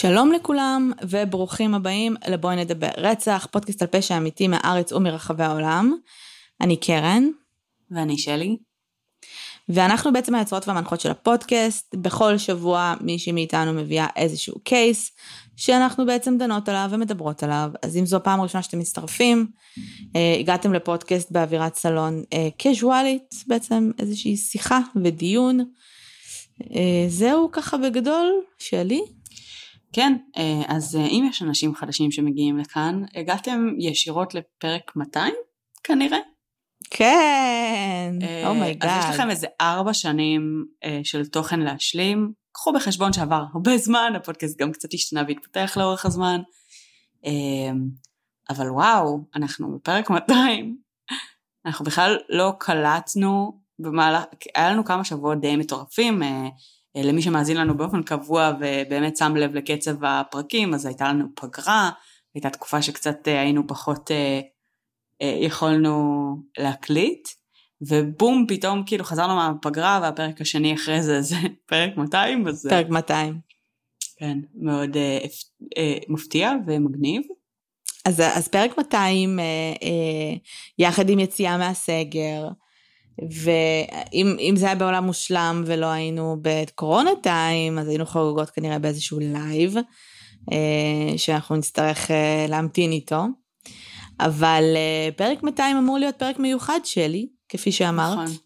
שלום לכולם וברוכים הבאים לבואי נדבר רצח, פודקאסט על פשע אמיתי מהארץ ומרחבי העולם. אני קרן. ואני שלי. ואנחנו בעצם היוצרות והמנחות של הפודקאסט. בכל שבוע מישהי מאיתנו מביאה איזשהו קייס שאנחנו בעצם דנות עליו ומדברות עליו. אז אם זו הפעם הראשונה שאתם מצטרפים, אה, הגעתם לפודקאסט באווירת סלון קזואלית, אה, בעצם איזושהי שיחה ודיון. אה, זהו ככה בגדול, שלי. כן, אה, אז אה, אם יש אנשים חדשים שמגיעים לכאן, הגעתם ישירות לפרק 200 כנראה? כן, Oh my God. Oh אז יש לכם איזה ארבע שנים של תוכן להשלים. קחו בחשבון שעבר הרבה זמן, הפודקאסט גם קצת השתנה והתפתח לאורך הזמן. אבל וואו, אנחנו בפרק 200. אנחנו בכלל לא קלטנו במהלך, היה לנו כמה שבועות די מטורפים. אה, למי שמאזין לנו באופן קבוע ובאמת שם לב לקצב הפרקים, אז הייתה לנו פגרה, הייתה תקופה שקצת אה, היינו פחות אה, יכולנו להקליט, ובום, פתאום כאילו חזרנו מהפגרה והפרק השני אחרי זה זה פרק 200. אז... פרק 200. כן, מאוד אה, אה, מפתיע ומגניב. אז, אז פרק 200, אה, אה, יחד עם יציאה מהסגר, ואם זה היה בעולם מושלם ולא היינו בקורונה time, אז היינו חוגגות כנראה באיזשהו live, אה, שאנחנו נצטרך אה, להמתין איתו. אבל אה, פרק 200 אמור להיות פרק מיוחד שלי, כפי שאמרת. נכון,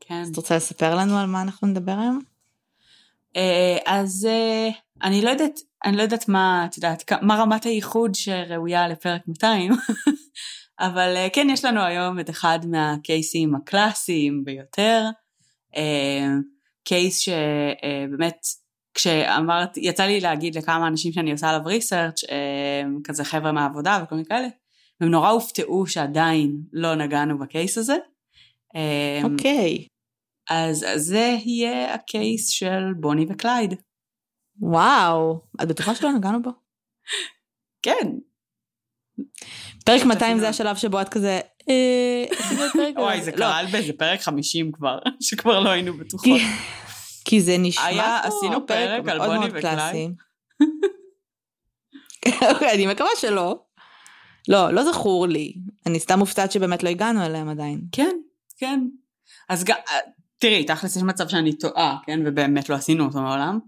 כן. אז את רוצה לספר לנו על מה אנחנו נדבר היום? אז אני לא יודעת, אני לא יודעת מה, את יודעת, מה רמת הייחוד שראויה לפרק 200, אבל אה, כן, יש לנו היום את אחד מהקייסים הקלאסיים ביותר. אה, case שבאמת, כשאמרת, יצא לי להגיד לכמה אנשים שאני עושה עליו research, אה, כזה חבר'ה מהעבודה וכל מיני כאלה, והם נורא הופתעו שעדיין לא נגענו ב case הזה. אוקיי. Okay. אז זה יהיה ה case של בוני וקלייד. וואו, את בטוחה שלא נגענו בו? כן, פרק 200 זה השלב שבו את כזה... אה, וואי, זה לא. קרה באיזה פרק 50 כבר, שכבר לא היינו בטוחות. כי זה נשמע היה, עשינו פרק על בוני וקלאי. אוקיי, אני מקווה שלא. לא, לא זכור לי. אני סתם מופתעת שבאמת לא הגענו אליהם עדיין. כן, כן. אז גם, אה, תראי, תכלס יש מצב שאני טועה, כן? ובאמת לא עשינו אותו מעולם.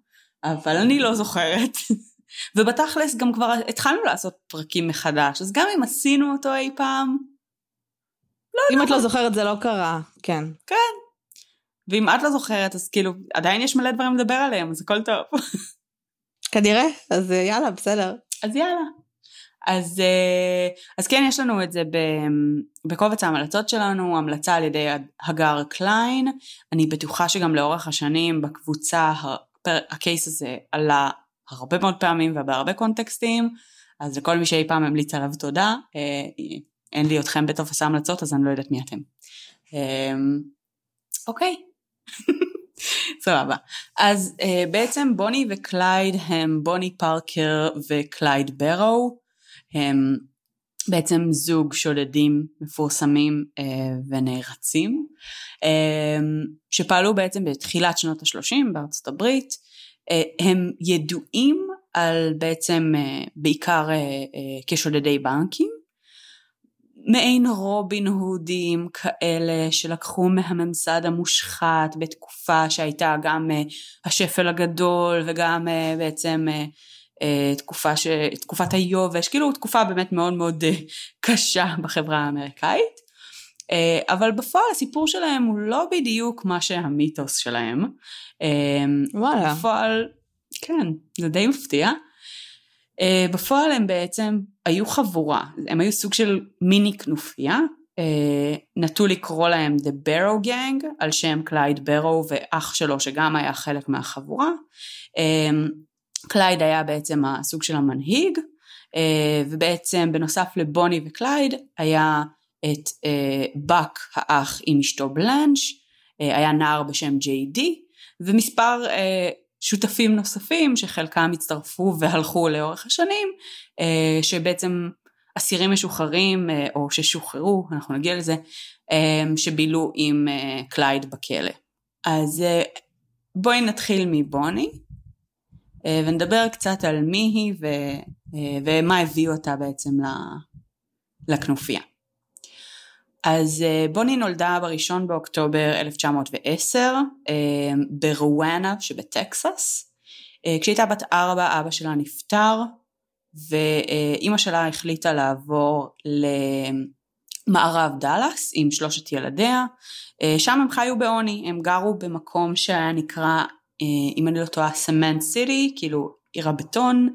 אבל אני לא זוכרת. ובתכלס גם כבר התחלנו לעשות פרקים מחדש, אז גם אם עשינו אותו אי פעם, לא אם את לא זוכרת זה לא קרה, כן. כן. ואם את לא זוכרת, אז כאילו, עדיין יש מלא דברים לדבר עליהם, אז הכל טוב. כנראה, אז יאללה, בסדר. אז יאללה. אז, אה, אז כן, יש לנו את זה בקובץ ההמלצות שלנו, המלצה על ידי הגר קליין. אני בטוחה שגם לאורך השנים בקבוצה הקייס הזה עלה הרבה מאוד פעמים ובהרבה קונטקסטים, אז לכל מי שאי פעם המליץ עליו תודה, אה, אין לי אתכם בטופס ההמלצות אז אני לא יודעת מי אתם. אה, אוקיי. סבבה. אז uh, בעצם בוני וקלייד הם בוני פארקר וקלייד ברו, הם בעצם זוג שודדים מפורסמים ונערצים, שפעלו בעצם בתחילת שנות ה-30 בארצות הברית, אה, הם ידועים על בעצם אה, בעיקר אה, כשודדי בנקים, מעין רובין הודים כאלה שלקחו מהממסד המושחת בתקופה שהייתה גם השפל הגדול וגם בעצם תקופה ש... תקופת היובש, כאילו תקופה באמת מאוד מאוד קשה בחברה האמריקאית. אבל בפועל הסיפור שלהם הוא לא בדיוק מה שהמיתוס שלהם. אמ, וואלה. בפועל, כן, זה די מפתיע. אה, בפועל הם בעצם היו חבורה, הם היו סוג של מיני כנופיה, אה, נטו לקרוא להם The Barrow Gang, על שם קלייד ברו ואח שלו שגם היה חלק מהחבורה. קלייד היה בעצם הסוג של המנהיג, אה, ובעצם בנוסף לבוני וקלייד היה את באק האח עם אשתו בלנש, היה נער בשם ג'יי די, ומספר אה, שותפים נוספים שחלקם הצטרפו והלכו לאורך השנים, אה, שבעצם אסירים משוחררים אה, או ששוחררו, אנחנו נגיע לזה, אה, שבילו עם אה, קלייד בכלא. אז אה, בואי נתחיל מבוני. ונדבר קצת על מי היא ו, ומה הביא אותה בעצם לכנופיה. אז בוני נולדה בראשון באוקטובר 1910 ברואנה שבטקסס. כשהייתה בת ארבע אבא שלה נפטר ואימא שלה החליטה לעבור למערב דאלאס עם שלושת ילדיה, שם הם חיו בעוני, הם גרו במקום שהיה נקרא, אם אני לא טועה, סמנט סיטי, כאילו עיר הבטון,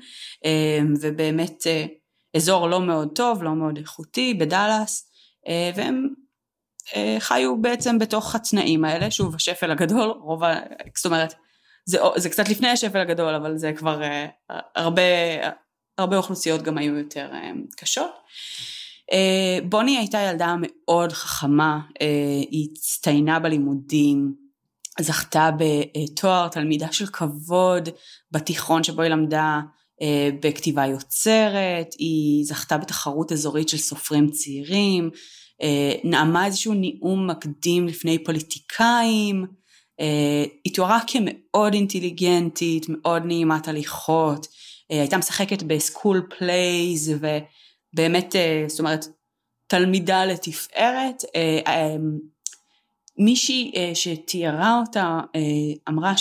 ובאמת אזור לא מאוד טוב, לא מאוד איכותי בדאלאס, והם חיו בעצם בתוך התנאים האלה, שוב השפל הגדול, רוב ה... זאת אומרת, זה, זה קצת לפני השפל הגדול, אבל זה כבר הרבה, הרבה אוכלוסיות גם היו יותר קשות. בוני הייתה ילדה מאוד חכמה, היא הצטיינה בלימודים, זכתה בתואר תלמידה של כבוד בתיכון שבו היא למדה בכתיבה יוצרת, היא זכתה בתחרות אזורית של סופרים צעירים, uh, נאמה איזשהו נאום מקדים לפני פוליטיקאים, היא תוארה כמאוד אינטליגנטית, מאוד נעימת הליכות, אה, הייתה משחקת ב school plays ובאמת, אה, זאת אומרת, תלמידה לתפארת. אה, מישהי שתיארה אותה אמרה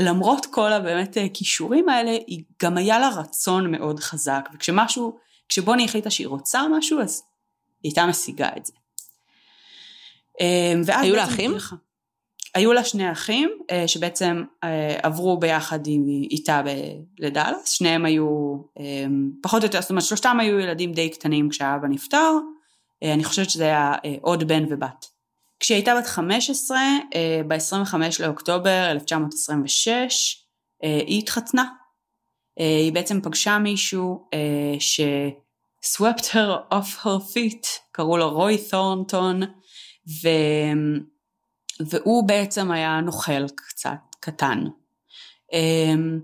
שלמרות כל הבאמת כישורים האלה, היא גם היה לה רצון מאוד חזק, וכשמשהו, כשבוני החליטה שהיא רוצה משהו, אז היא הייתה משיגה את זה. היו לה אחים? היו לה שני אחים אה, שבעצם אה, עברו ביחד איתה לדאלאס, שניהם היו אה, פחות או יותר, זאת אומרת שלושתם היו ילדים די קטנים כשהאבא נפטר, אני חושבת שזה היה עוד בן ובת. כשהיא הייתה בת 15, ב-25 לאוקטובר 1926, היא התחתנה. היא בעצם פגשה מישהו ש... swept her off her feet, קראו לו רוי תורנטון, ו... והוא בעצם היה נוכל קצת קטן. אמ,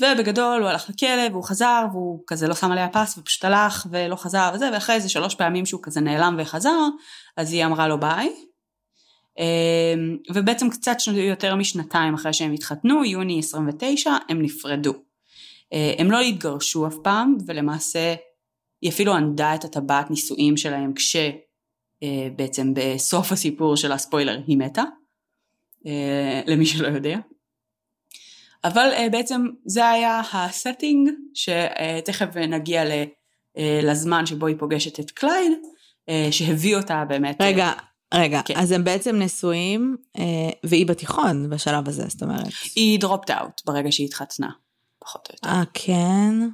ובגדול הוא הלך לכלא והוא חזר והוא כזה לא שם עליה פס ופשוט הלך ולא חזר וזה ואחרי איזה שלוש פעמים שהוא כזה נעלם וחזר אז היא אמרה לו ביי. אמ, ובעצם קצת יותר משנתיים אחרי שהם התחתנו, יוני 29, הם נפרדו. אה, הם לא התגרשו אף פעם ולמעשה היא אפילו ענדה את הטבעת נישואים שלהם כש... אה, בסוף הסיפור של הספוילר היא מתה, אה, למי שלא יודע. אבל בעצם זה היה ה setting שתכף נגיע לזמן שבו היא פוגשת את קלייד, שהביא אותה באמת. רגע, רגע, כן. אז הם בעצם נשואים, והיא בתיכון בשלב הזה, זאת אומרת. היא dropped out ברגע שהיא התחתנה, פחות או יותר. אה, כן?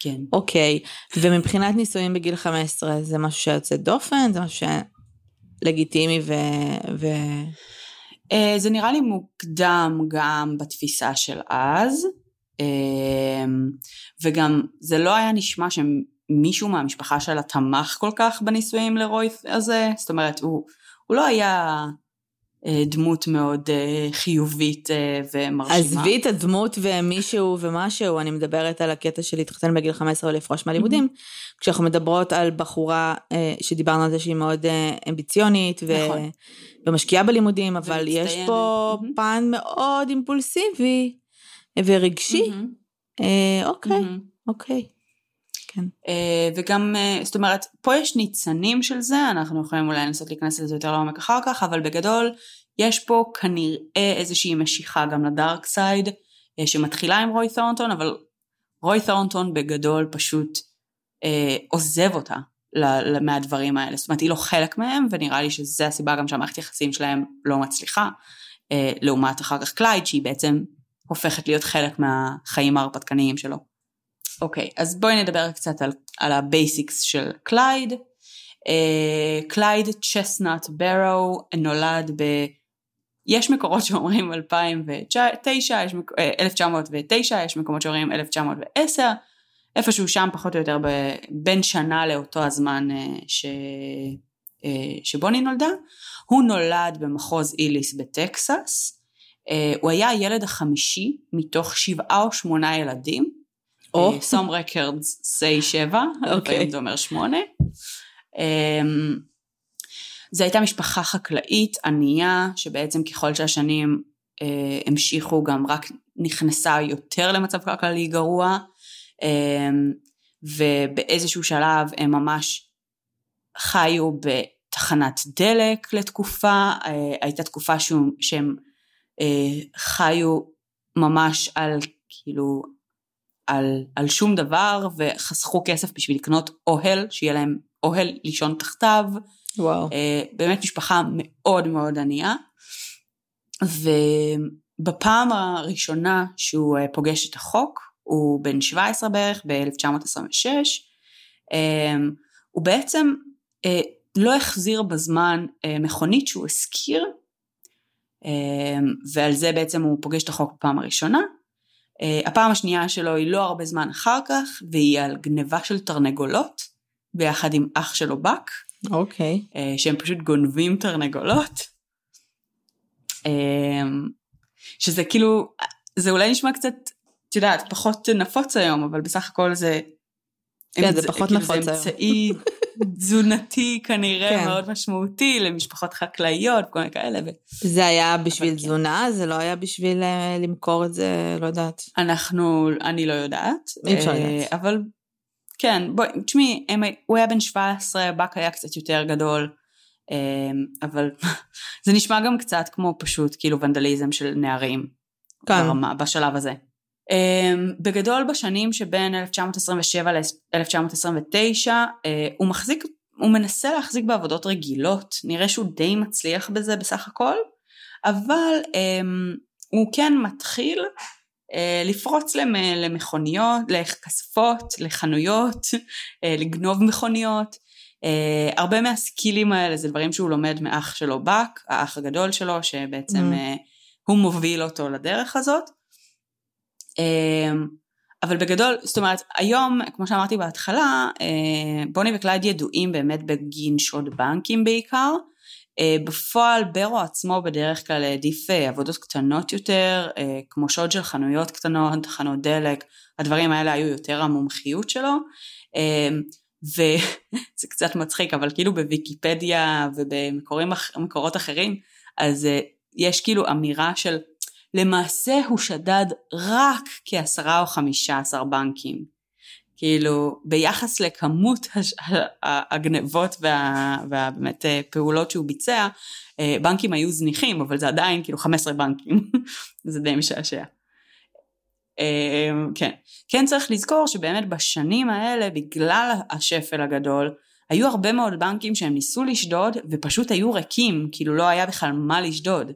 כן. אוקיי, ומבחינת נישואים בגיל 15 זה משהו שיוצא דופן? זה משהו שלגיטימי ו... ו... Uh, זה נראה לי מוקדם גם בתפיסה של אז, uh, וגם זה לא היה נשמע שמישהו מהמשפחה שלה תמך כל כך בנישואים לרויף הזה, זאת אומרת הוא, הוא לא היה אה, דמות מאוד אה, חיובית אה, ומרשימה. עזבי את הדמות ומישהו ומשהו, אני מדברת על הקטע של להתחתן בגיל 15 ולפרוש מהלימודים. Mm-hmm. כשאנחנו מדברות על בחורה שדיברנו על זה שהיא מאוד אמביציונית ו... נכון. ומשקיעה בלימודים, אבל יש פה mm-hmm. פן מאוד אימפולסיבי ורגשי. Mm-hmm. אוקיי, mm-hmm. אוקיי. כן. וגם, זאת אומרת, פה יש ניצנים של זה, אנחנו יכולים אולי לנסות להיכנס לזה יותר לעומק אחר כך, אבל בגדול, יש פה כנראה איזושהי משיכה גם לדארק סייד, אה, שמתחילה עם רוי תורנטון, אבל רוי תורנטון בגדול פשוט אה, עוזב אותה מהדברים האלה. זאת אומרת, היא לא חלק מהם, ונראה לי שזה הסיבה גם שהמערכת יחסים שלהם לא מצליחה, אה, לעומת אחר כך קלייד, שהיא בעצם הופכת להיות חלק מהחיים ההרפתקניים שלו. אוקיי, אז בואי נדבר קצת על, על ה basics של קלייד. קלייד צ'סנאט ברו נולד ב... יש מקורות שאומרים 2009, יש, 1909, אה, יש מקומות שאומרים 1910, איפשהו שם פחות או יותר בין שנה לאותו הזמן אה, ש... אה, שבוני נולדה. הוא נולד במחוז איליס בטקסס, הוא היה הילד החמישי מתוך שבעה או שמונה ילדים. או. Some records say שבע, okay. לפעמים זה אומר שמונה. זו הייתה משפחה חקלאית ענייה, שבעצם ככל שהשנים אה, המשיכו גם רק נכנסה יותר למצב כלכלי גרוע, אמ, ובאיזשהו שלב הם ממש חיו בתחנת דלק לתקופה, אה, הייתה תקופה שהם אה, חיו ממש על כאילו על, על שום דבר וחסכו כסף בשביל לקנות אוהל, שיהיה להם אוהל לישון תחתיו. וואו. אה, באמת משפחה מאוד מאוד ענייה. ובפעם הראשונה שהוא אה, פוגש את החוק, הוא בן 17 בערך, ב-1926, אה, הוא בעצם לא החזיר בזמן מכונית שהוא השכיר, ועל זה בעצם הוא פוגש את החוק בפעם הראשונה. הפעם השנייה שלו היא לא הרבה זמן אחר כך, והיא על גניבה של תרנגולות, ביחד עם אח שלו בק. אוקיי. Okay. שהם פשוט גונבים תרנגולות. אמ, שזה כאילו, זה אולי נשמע קצת, את יודעת, פחות נפוץ היום, אבל בסך הכל זה... כן, זה פחות כאילו נפוץ היום. זה אמצעי תזונתי כנראה כן. מאוד משמעותי למשפחות חקלאיות וכל מיני כאלה. ו... זה היה בשביל תזונה? כן. זה לא היה בשביל אה, למכור את זה, לא יודעת. אנחנו, אני לא יודעת. אי אפשר לדעת. אה, אבל כן, בואי, תשמעי, הוא היה בן 17, באק היה קצת יותר גדול. אמ, אבל זה נשמע גם קצת כמו פשוט כאילו ונדליזם של נערים כן. ברמה, בשלב הזה. אמ, בגדול בשנים שבין 1927 ל-1929 אה, הוא מחזיק, הוא מנסה להחזיק בעבודות רגילות, נראה שהוא די מצליח בזה בסך הכל, אבל אמ, הוא כן מתחיל אה, לפרוץ למכוניות, לכספות, לחנויות, אה, לגנוב מכוניות, Uh, הרבה מה skillים האלה זה דברים שהוא לומד מאח שלו באק, האח הגדול שלו, שבעצם mm. uh, הוא מוביל אותו לדרך הזאת. Uh, אבל בגדול, זאת אומרת, היום, כמו שאמרתי בהתחלה, uh, בוני וקלייד ידועים באמת בגין שוד בנקים בעיקר. Uh, בפועל ברו עצמו בדרך כלל העדיף uh, עבודות קטנות יותר, כמו שוד של חנויות קטנות, חנות דלק, הדברים האלה היו יותר המומחיות שלו. וזה קצת מצחיק, אבל כאילו בוויקיפדיה ובמקורות אחרים, אז יש כאילו אמירה של למעשה הוא שדד רק כעשרה או חמישה עשר בנקים. כאילו ביחס לכמות הגנבות וה, והבאמת אה, פעולות שהוא ביצע, אה, בנקים היו זניחים, אבל זה עדיין כאילו 15 בנקים, זה די משעשע. אמ, כן. כן צריך לזכור שבאמת בשנים האלה, בגלל השפל הגדול, היו הרבה מאוד בנקים שהם ניסו לשדוד ופשוט היו ריקים, כאילו לא היה בכלל מה לשדוד.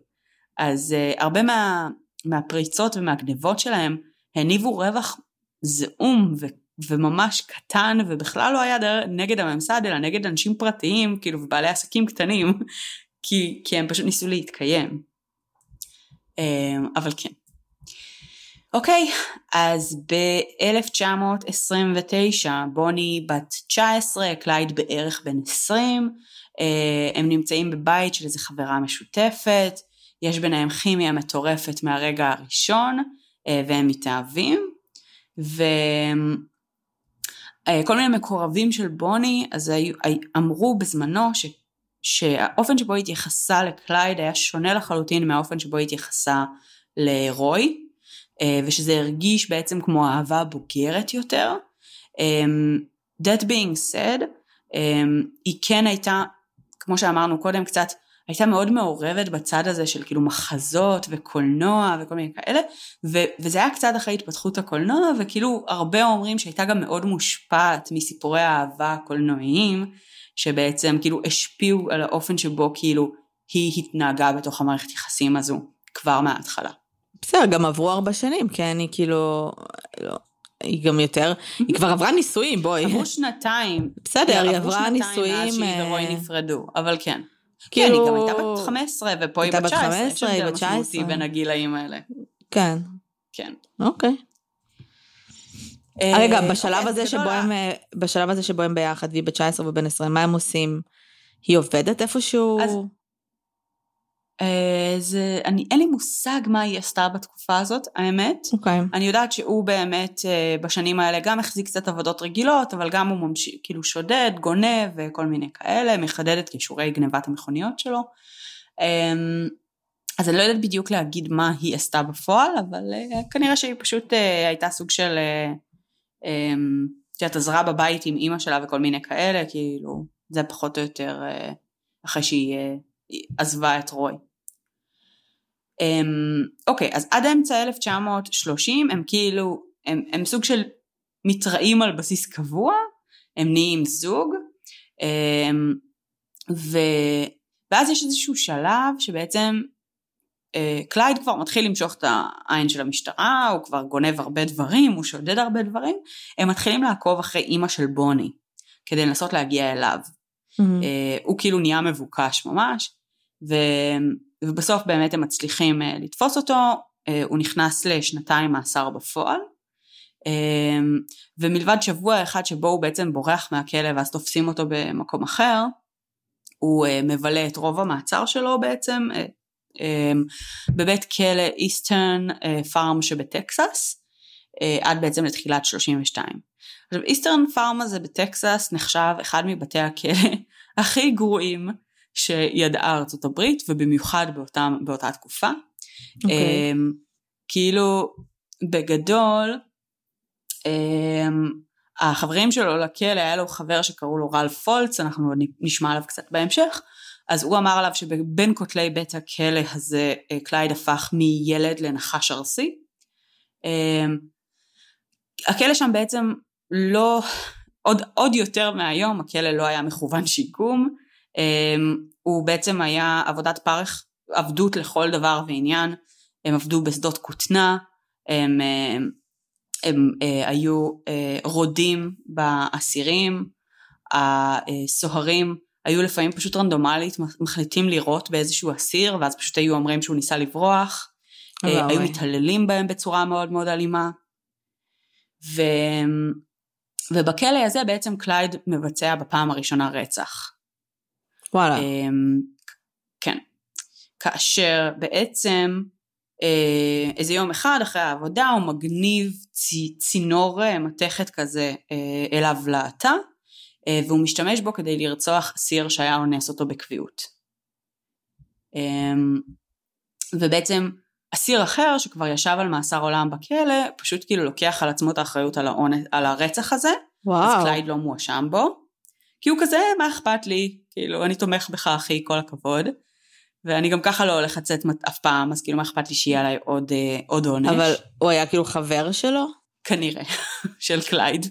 אז uh, הרבה מה, מהפריצות ומהגנבות שלהם הניבו רווח זעום ו, וממש קטן ובכלל לא היה דר, נגד הממסד אלא נגד אנשים פרטיים כאילו ובעלי עסקים קטנים כי, כי הם פשוט ניסו להתקיים. Um, אבל כן. אוקיי, אז ב-1929 בוני בת 19, קלייד בערך בן 20, אה, הם נמצאים בבית של איזו חברה משותפת, יש ביניהם כימיה מטורפת מהרגע הראשון, אה, והם מתאהבים, וכל אה, מיני מקורבים של בוני, אז אמרו בזמנו ש... שהאופן שבו התייחסה לקלייד היה שונה לחלוטין מהאופן שבו התייחסה לרוי, אה, ושזה הרגיש בעצם כמו אהבה בוגרת יותר. that being said, היא כן הייתה, כמו שאמרנו קודם קצת, הייתה מאוד מעורבת בצד הזה של כאילו מחזות וקולנוע וכל מיני כאלה, ו- וזה היה קצת אחרי התפתחות הקולנוע, וכאילו הרבה אומרים שהייתה גם מאוד מושפעת מסיפורי האהבה הקולנועיים, שבעצם כאילו השפיעו על האופן שבו כאילו היא התנהגה בתוך המערכת יחסים הזו כבר מההתחלה. בסדר, גם עברו ארבע שנים, כן, היא כאילו... לא, היא גם יותר, היא כבר עברה נישואים, בואי. עברו שנתיים. בסדר, היא עברה נישואים... עברו שנתיים מאז שהיא ורועי נפרדו, אבל כן. כאילו... כן, היא גם הייתה בת 15, ופה היא בת 19. הייתה בת 15, היא בת 19. יש הבדל בין הגילאים האלה. כן. כן. אוקיי. רגע, בשלב הזה שבו הם, בשלב הזה שבו הם ביחד, והיא בת 19 ובן 20, מה הם עושים? היא עובדת איפשהו? אה, זה, אני, אין לי מושג מה היא עשתה בתקופה הזאת, האמת. אוקיי. Okay. אני יודעת שהוא באמת אה, בשנים האלה גם החזיק קצת עבודות רגילות, אבל גם הוא ממשיך, כאילו שודד, גונב וכל מיני כאלה, מחדד את כישורי גנבת המכוניות שלו. אמ, אז אני לא יודעת בדיוק להגיד מה היא עשתה בפועל, אבל uh, כנראה שהיא פשוט הייתה סוג של, את יודעת, עזרה בבית עם אימא שלה וכל מיני כאלה, כאילו, זה פחות או יותר אחרי שהיא עזבה את רוי. Um, אוקיי, אז עד אמצע 1930 הם כאילו, הם, הם סוג של מתראים על בסיס קבוע, הם נהיים זוג, um, ו... ואז יש איזשהו שלב שבעצם אה, קלייד כבר מתחיל למשוך את העין של המשטרה, הוא כבר גונב הרבה דברים, הוא שודד הרבה דברים, הם מתחילים לעקוב אחרי אימא של בוני, כדי לנסות להגיע אליו. Mm-hmm. הוא כאילו נהיה מבוקש ממש, ו... ובסוף באמת הם מצליחים אה, לתפוס אותו, הוא נכנס לשנתיים מאסר בפועל, ומלבד שבוע אחד שבו הוא בעצם בורח מהכלא ואז תופסים אותו במקום אחר, הוא מבלה את רוב המעצר שלו בעצם, בבית כלא איסטרן פארם שבטקסס, אה, עד בעצם לתחילת 32. עכשיו איסטרן פארם הזה בטקסס נחשב אחד מבתי הכלא הכי גרועים שידעה ארצות הברית ובמיוחד באותה, באותה תקופה. Okay. אוקיי. Um, כאילו בגדול um, החברים שלו לכלא היה לו חבר שקראו לו רל פולץ אנחנו נשמע עליו קצת בהמשך אז הוא אמר עליו שבין כותלי בית הכלא הזה אה, קלייד הפך מילד לנחש ארסי. אמ, הכלא שם בעצם לא, עוד, עוד יותר מהיום, הכלא לא היה מכוון שיקום, אמ, הוא בעצם היה עבודת פרך, עבדות לכל דבר ועניין, הם עבדו בשדות כותנה, הם, הם, הם, הם אה, היו אה, רודים באסירים, הסוהרים היו לפעמים פשוט רנדומלית מחליטים לירות באיזשהו אסיר ואז פשוט היו אומרים שהוא ניסה לברוח, אה, היו מתעללים בהם בצורה מאוד מאוד אלימה. ו... ובכלא הזה בעצם קלייד מבצע בפעם הראשונה רצח. וואלה. אמ, כן. כאשר בעצם אה, איזה יום אחד אחרי העבודה הוא מגניב צינור אה, מתכת כזה אליו לתא. אה, והוא משתמש בו כדי לרצוח אסיר שהיה אונס אותו בקביעות. אמ, ובעצם אסיר אחר שכבר ישב על מאסר עולם בכלא, פשוט כאילו לוקח על עצמו את האחריות על, האונס, על הרצח הזה, וואו. אז קלייד לא מואשם בו, כי הוא כזה, מה אכפת לי, כאילו, אני תומך בך אחי, כל הכבוד. ואני גם ככה לא הולך לצאת אף פעם, אז כאילו מה אכפת לי שיהיה עליי עוד, אה, עוד עונש. אבל הוא היה כאילו חבר שלו? כנראה, של קלייד.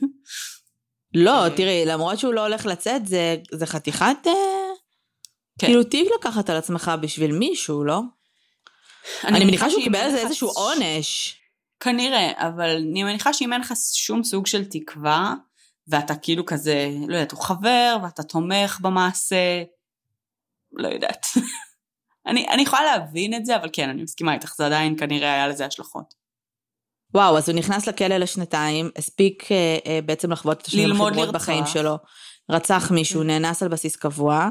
לא, תראי, למרות שהוא לא הולך לצאת, זה, זה חתיכת... אה, כן. כאילו טיב לקחת על עצמך בשביל מישהו, לא? אני, אני מניחה שהוא קיבל על זה איזשהו עונש. כנראה, אבל אני מניחה שאם אין לך שום סוג של תקווה, ואתה כאילו כזה, לא יודעת, הוא חבר, ואתה תומך במעשה, לא יודעת. אני, אני יכולה להבין את זה, אבל כן, אני מסכימה איתך, זה עדיין כנראה היה לזה השלכות. וואו, אז הוא נכנס לכלא לשנתיים, הספיק אה, אה, בעצם לחוות את השנים הכי גרועות בחיים שלו, רצח מישהו, כן. נאנס על בסיס קבוע,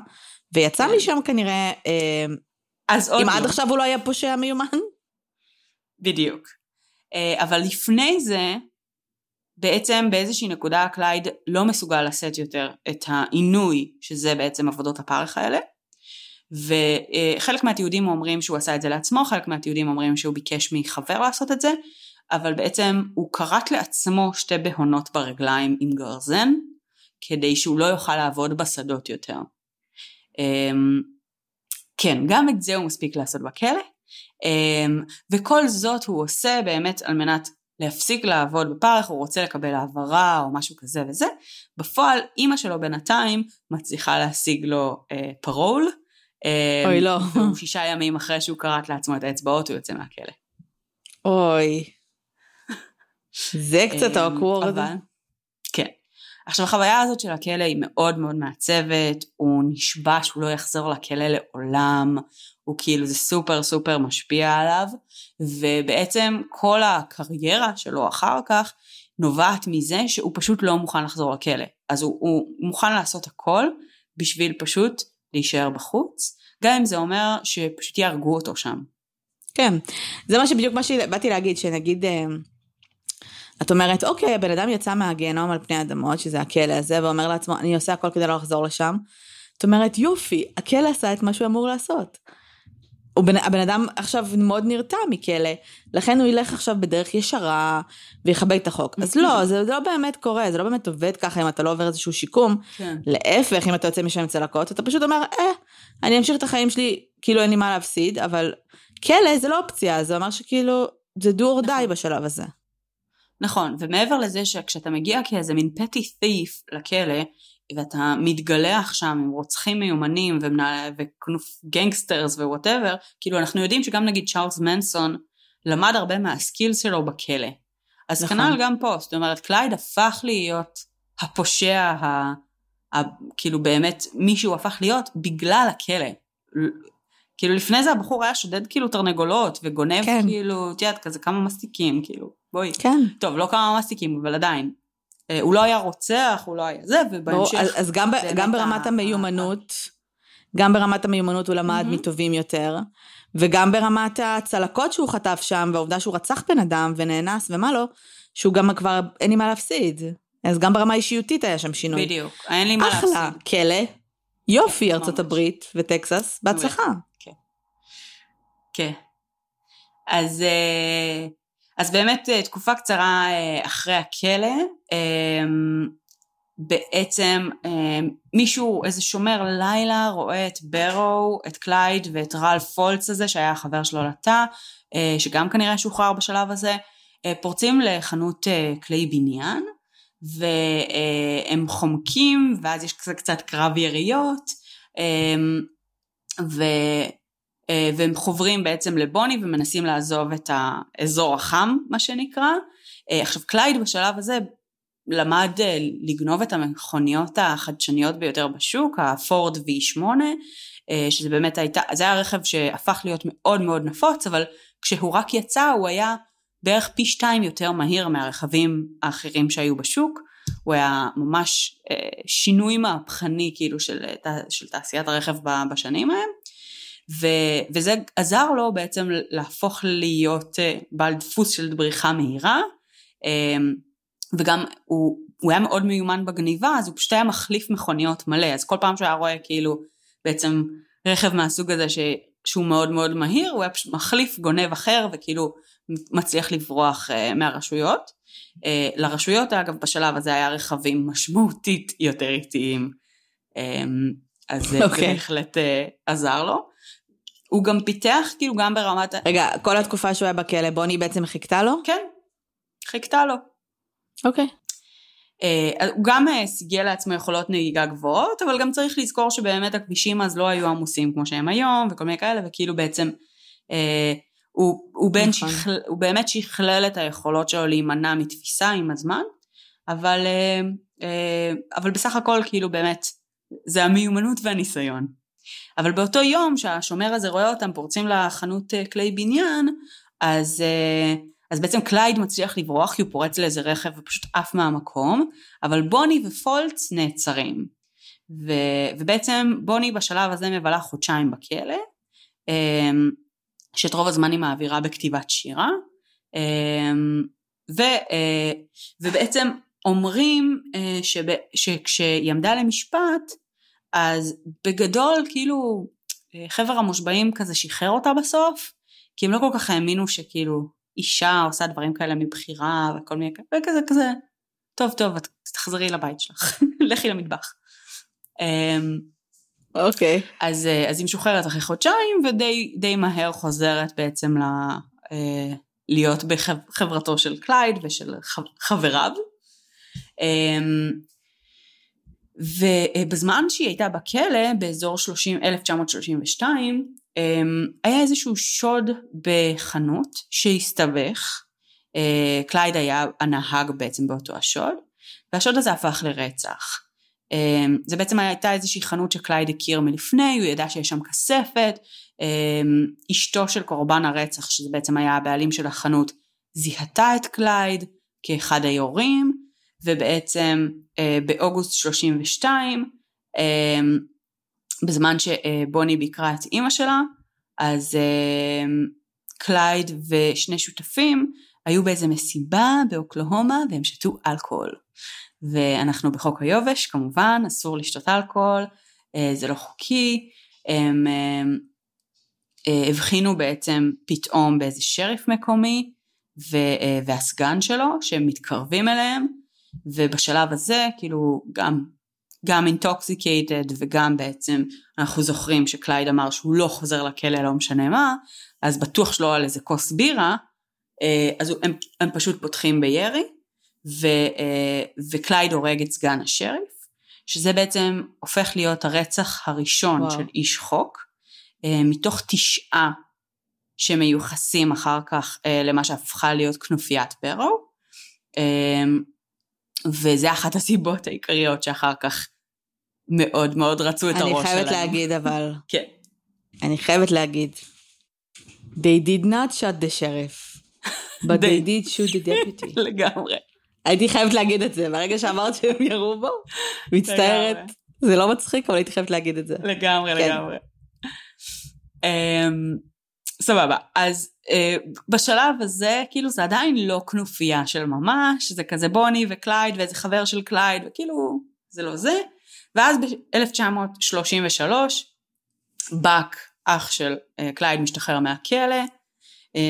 ויצא כן. משם כנראה, אה, אז עוד אם לא. עד עכשיו הוא לא היה פושע מיומן? בדיוק. אה, אבל לפני זה, בעצם באיזושהי נקודה קלייד לא מסוגל לשאת יותר את העינוי, שזה בעצם עבודות הפרך האלה. וחלק מהתיעודים אומרים שהוא עשה את זה לעצמו, חלק מהתיעודים אומרים שהוא ביקש מחבר לעשות את זה, אבל בעצם הוא כרת לעצמו שתי בהונות ברגליים עם גרזן, כדי שהוא לא יוכל לעבוד בשדות יותר. אמ, כן, גם את זה הוא מספיק לעשות בכלא, אמ, וכל זאת הוא עושה באמת על מנת להפסיק לעבוד בפרך, הוא רוצה לקבל העברה או משהו כזה וזה. בפועל אימא שלו בינתיים מצליחה להשיג לו אה, פרול. אמ, אוי לא. והוא שישה ימים אחרי שהוא כרת לעצמו את האצבעות הוא יוצא מהכלא. אוי. זה קצת אוקוורד. אמ, כן. עכשיו החוויה הזאת של הכלא היא מאוד מאוד מעצבת, הוא נשבע שהוא לא יחזור לכלא לעולם, הוא כאילו זה סופר סופר משפיע עליו, ובעצם כל הקריירה שלו אחר כך נובעת מזה שהוא פשוט לא מוכן לחזור לכלא. אז הוא, הוא מוכן לעשות הכל בשביל פשוט להישאר בחוץ, גם אם זה אומר שפשוט יהרגו אותו שם. כן, זה מה שבדיוק מה שבאתי להגיד, שנגיד... את אומרת, אוקיי, הבן אדם יצא מהגיהנום על פני אדמות, שזה הכלא הזה, ואומר לעצמו, אני עושה הכל כדי לא לחזור לשם. את אומרת, יופי, הכלא עשה את מה שהוא אמור לעשות. בן, הבן אדם עכשיו מאוד נרתע מכלא, לכן הוא ילך עכשיו בדרך ישרה ויכבד את החוק. אז לא, זה, זה לא באמת קורה, זה לא באמת עובד ככה אם אתה לא עובר איזשהו שיקום. כן. להפך, אם אתה יוצא משם עם צלקות, אתה פשוט אומר, אה, אני אמשיך את החיים שלי, כאילו אין לי מה להפסיד, אבל כלא זה לא אופציה, זה אומר שכאילו, זה do or die נכון. בשלב הזה. נכון, ומעבר לזה שכשאתה מגיע כאיזה מין פטי thief לכלא, ואתה מתגלח שם עם רוצחים מיומנים ומנהל- וכנוף gangsters ו whatever, כאילו אנחנו יודעים שגם נגיד צ'ארלס מנסון למד הרבה מה skills שלו בכלא. אז נכון. כנ"ל גם פה, זאת אומרת קלייד הפך להיות הפושע, ה, ה, כאילו באמת מי שהוא הפך להיות בגלל הכלא. כאילו לפני זה הבחור היה שודד כאילו תרנגולות וגונב כן. כאילו, את יודעת, כזה כמה מסטיקים, כאילו, בואי. כן. טוב, לא כמה מסטיקים, אבל עדיין. אה, הוא לא היה רוצח, הוא לא היה זה, ובהמשך... אז, אז גם, ב, גם ברמת ה- המיומנות, גם ברמת המיומנות הוא למד מהמם. מטובים יותר, וגם ברמת הצלקות שהוא חטף שם, והעובדה שהוא רצח בן אדם ונאנס ומה לא, שהוא גם כבר אין לי מה להפסיד. אז גם ברמה האישיותית היה שם שינוי. בדיוק, אין לי מה אחלה, להפסיד. כלא, יופי ארצות ממש. הברית וטקסס, בהצלחה. כן. אז, אה, אז באמת אה, תקופה קצרה אה, אחרי הכלא, אה, בעצם אה, מישהו, איזה שומר לילה, רואה את ברו, את קלייד ואת רל פולץ הזה, שהיה החבר שלו לתא, שגם כנראה שוחרר בשלב הזה, פורצים לחנות כלי בניין, והם חומקים, ואז יש קצת, קרב יריות, אה, ו... אה, והם חוברים בעצם לבוני ומנסים לעזוב את האזור החם, מה שנקרא. אה, עכשיו, קלייד בשלב הזה למד אה, לגנוב את המכוניות החדשניות ביותר בשוק, הפורד V8, אה, שזה באמת הייתה, זה היה רכב שהפך להיות מאוד מאוד נפוץ, אבל כשהוא רק יצא הוא היה בערך פי שתיים יותר מהיר מהרכבים האחרים שהיו בשוק. הוא היה ממש שינוי מהפכני כאילו של, של תעשיית הרכב בשנים ההם. ו, וזה עזר לו בעצם להפוך להיות אה, בעל דפוס של בריחה מהירה, אה, וגם הוא, הוא היה מאוד מיומן בגניבה, אז הוא פשוט היה מחליף מכוניות מלא, אז כל פעם שהוא היה רואה כאילו בעצם רכב מהסוג הזה ש, שהוא מאוד מאוד מהיר, הוא היה פשוט מחליף גונב אחר וכאילו מצליח לברוח אה, מהרשויות. אה, לרשויות אגב בשלב הזה היה רכבים משמעותית יותר איטיים, אה, אז זה אוקיי. בהחלט עזר לו. הוא גם פיתח כאילו גם ברמת... רגע, כל התקופה שהוא היה בכלא, בוני בעצם חיכתה לו? כן, חיכתה לו. אוקיי. אה, הוא גם אה, סיגל לעצמו יכולות נהיגה גבוהות, אבל גם צריך לזכור שבאמת הכבישים אז לא היו עמוסים כמו שהם היום, וכל מיני כאלה, וכאילו בעצם אה, הוא, הוא, נכון. שכל, הוא באמת שכלל את היכולות שלו להימנע מתפיסה עם הזמן, אבל, אבל בסך הכל כאילו באמת זה המיומנות והניסיון. אבל באותו יום שהשומר הזה רואה אותם פורצים לחנות אה, כלי בניין, אז, אה, אז בעצם קלייד מצליח לברוח כי הוא פורץ לאיזה רכב ופשוט עף מהמקום, אבל בוני ופולץ נעצרים. ו, ובעצם בוני בשלב הזה מבלה חודשיים בכלא, אה, שאת רוב הזמן היא מעבירה בכתיבת שירה, אה, ו, אה, ובעצם אומרים שכשהיא עמדה למשפט, אז בגדול כאילו אה, חבר המושבעים כזה שחרר אותה בסוף, כי הם לא כל כך האמינו שכאילו אישה עושה דברים כאלה מבחירה וכל מיני כאלה, וכזה כזה, טוב טוב את תחזרי לבית שלך, לכי למטבח. אמ, אוקיי. אז, אה, אז היא משוחררת אחרי חודשיים ודי די מהר חוזרת בעצם ל, אה, להיות בחברתו של קלייד ושל חבריו. אמ, ובזמן שהיא הייתה בכלא, באזור 30, 1932, אמ, היה איזשהו שוד בחנות שהסתבך. אה, קלייד היה הנהג בעצם באותו השוד, והשוד הזה הפך לרצח. אמ, זה בעצם הייתה איזושהי חנות שקלייד הכיר מלפני, הוא ידע שיש שם כספת. אמ, אשתו של קורבן הרצח, שזה בעצם היה הבעלים של החנות, זיהתה את קלייד כאחד היורים, ובעצם אה, באוגוסט 32, אה, בזמן שבוני ביקרה את אימא שלה, אז אה, קלייד ושני שותפים היו באיזה מסיבה באוקלהומה והם שתו אלכוהול. ואנחנו בחוק היובש כמובן, אסור לשתות אלכוהול, אה, זה לא חוקי, הם, אה, אה, הבחינו בעצם פתאום באיזה שריף מקומי ו- והסגן שלו שהם מתקרבים אליהם ובשלב הזה כאילו גם גם intoxicated וגם בעצם אנחנו זוכרים שקלייד אמר שהוא לא חוזר לכלא לא משנה מה אז בטוח שלא על איזה כוס בירה אז הם, הם פשוט פותחים בירי ו, וקלייד הורג את סגן השריף שזה בעצם הופך להיות הרצח הראשון וואו. של איש חוק, אה, מתוך תשעה שמיוחסים אחר כך אה, למה שהפכה להיות כנופיית פרו, אה, וזה אחת הסיבות העיקריות שאחר כך מאוד מאוד רצו את הראש שלהם. אני חייבת להגיד אבל. כן. אני חייבת להגיד. They did not shut the sheriff, but they, they did shoot the deputy. לגמרי. הייתי חייבת להגיד את זה, ברגע שאמרת שהם ירו בו, מצטערת, זה לא מצחיק, אבל הייתי חייבת להגיד את זה. לגמרי, כן. לגמרי. Um, סבבה, אז uh, בשלב הזה, כאילו זה עדיין לא כנופיה של ממש, זה כזה בוני וקלייד ואיזה חבר של קלייד, וכאילו זה לא זה, ואז ב-1933, באק, אח של אה, קלייד, משתחרר מהכלא, אמ,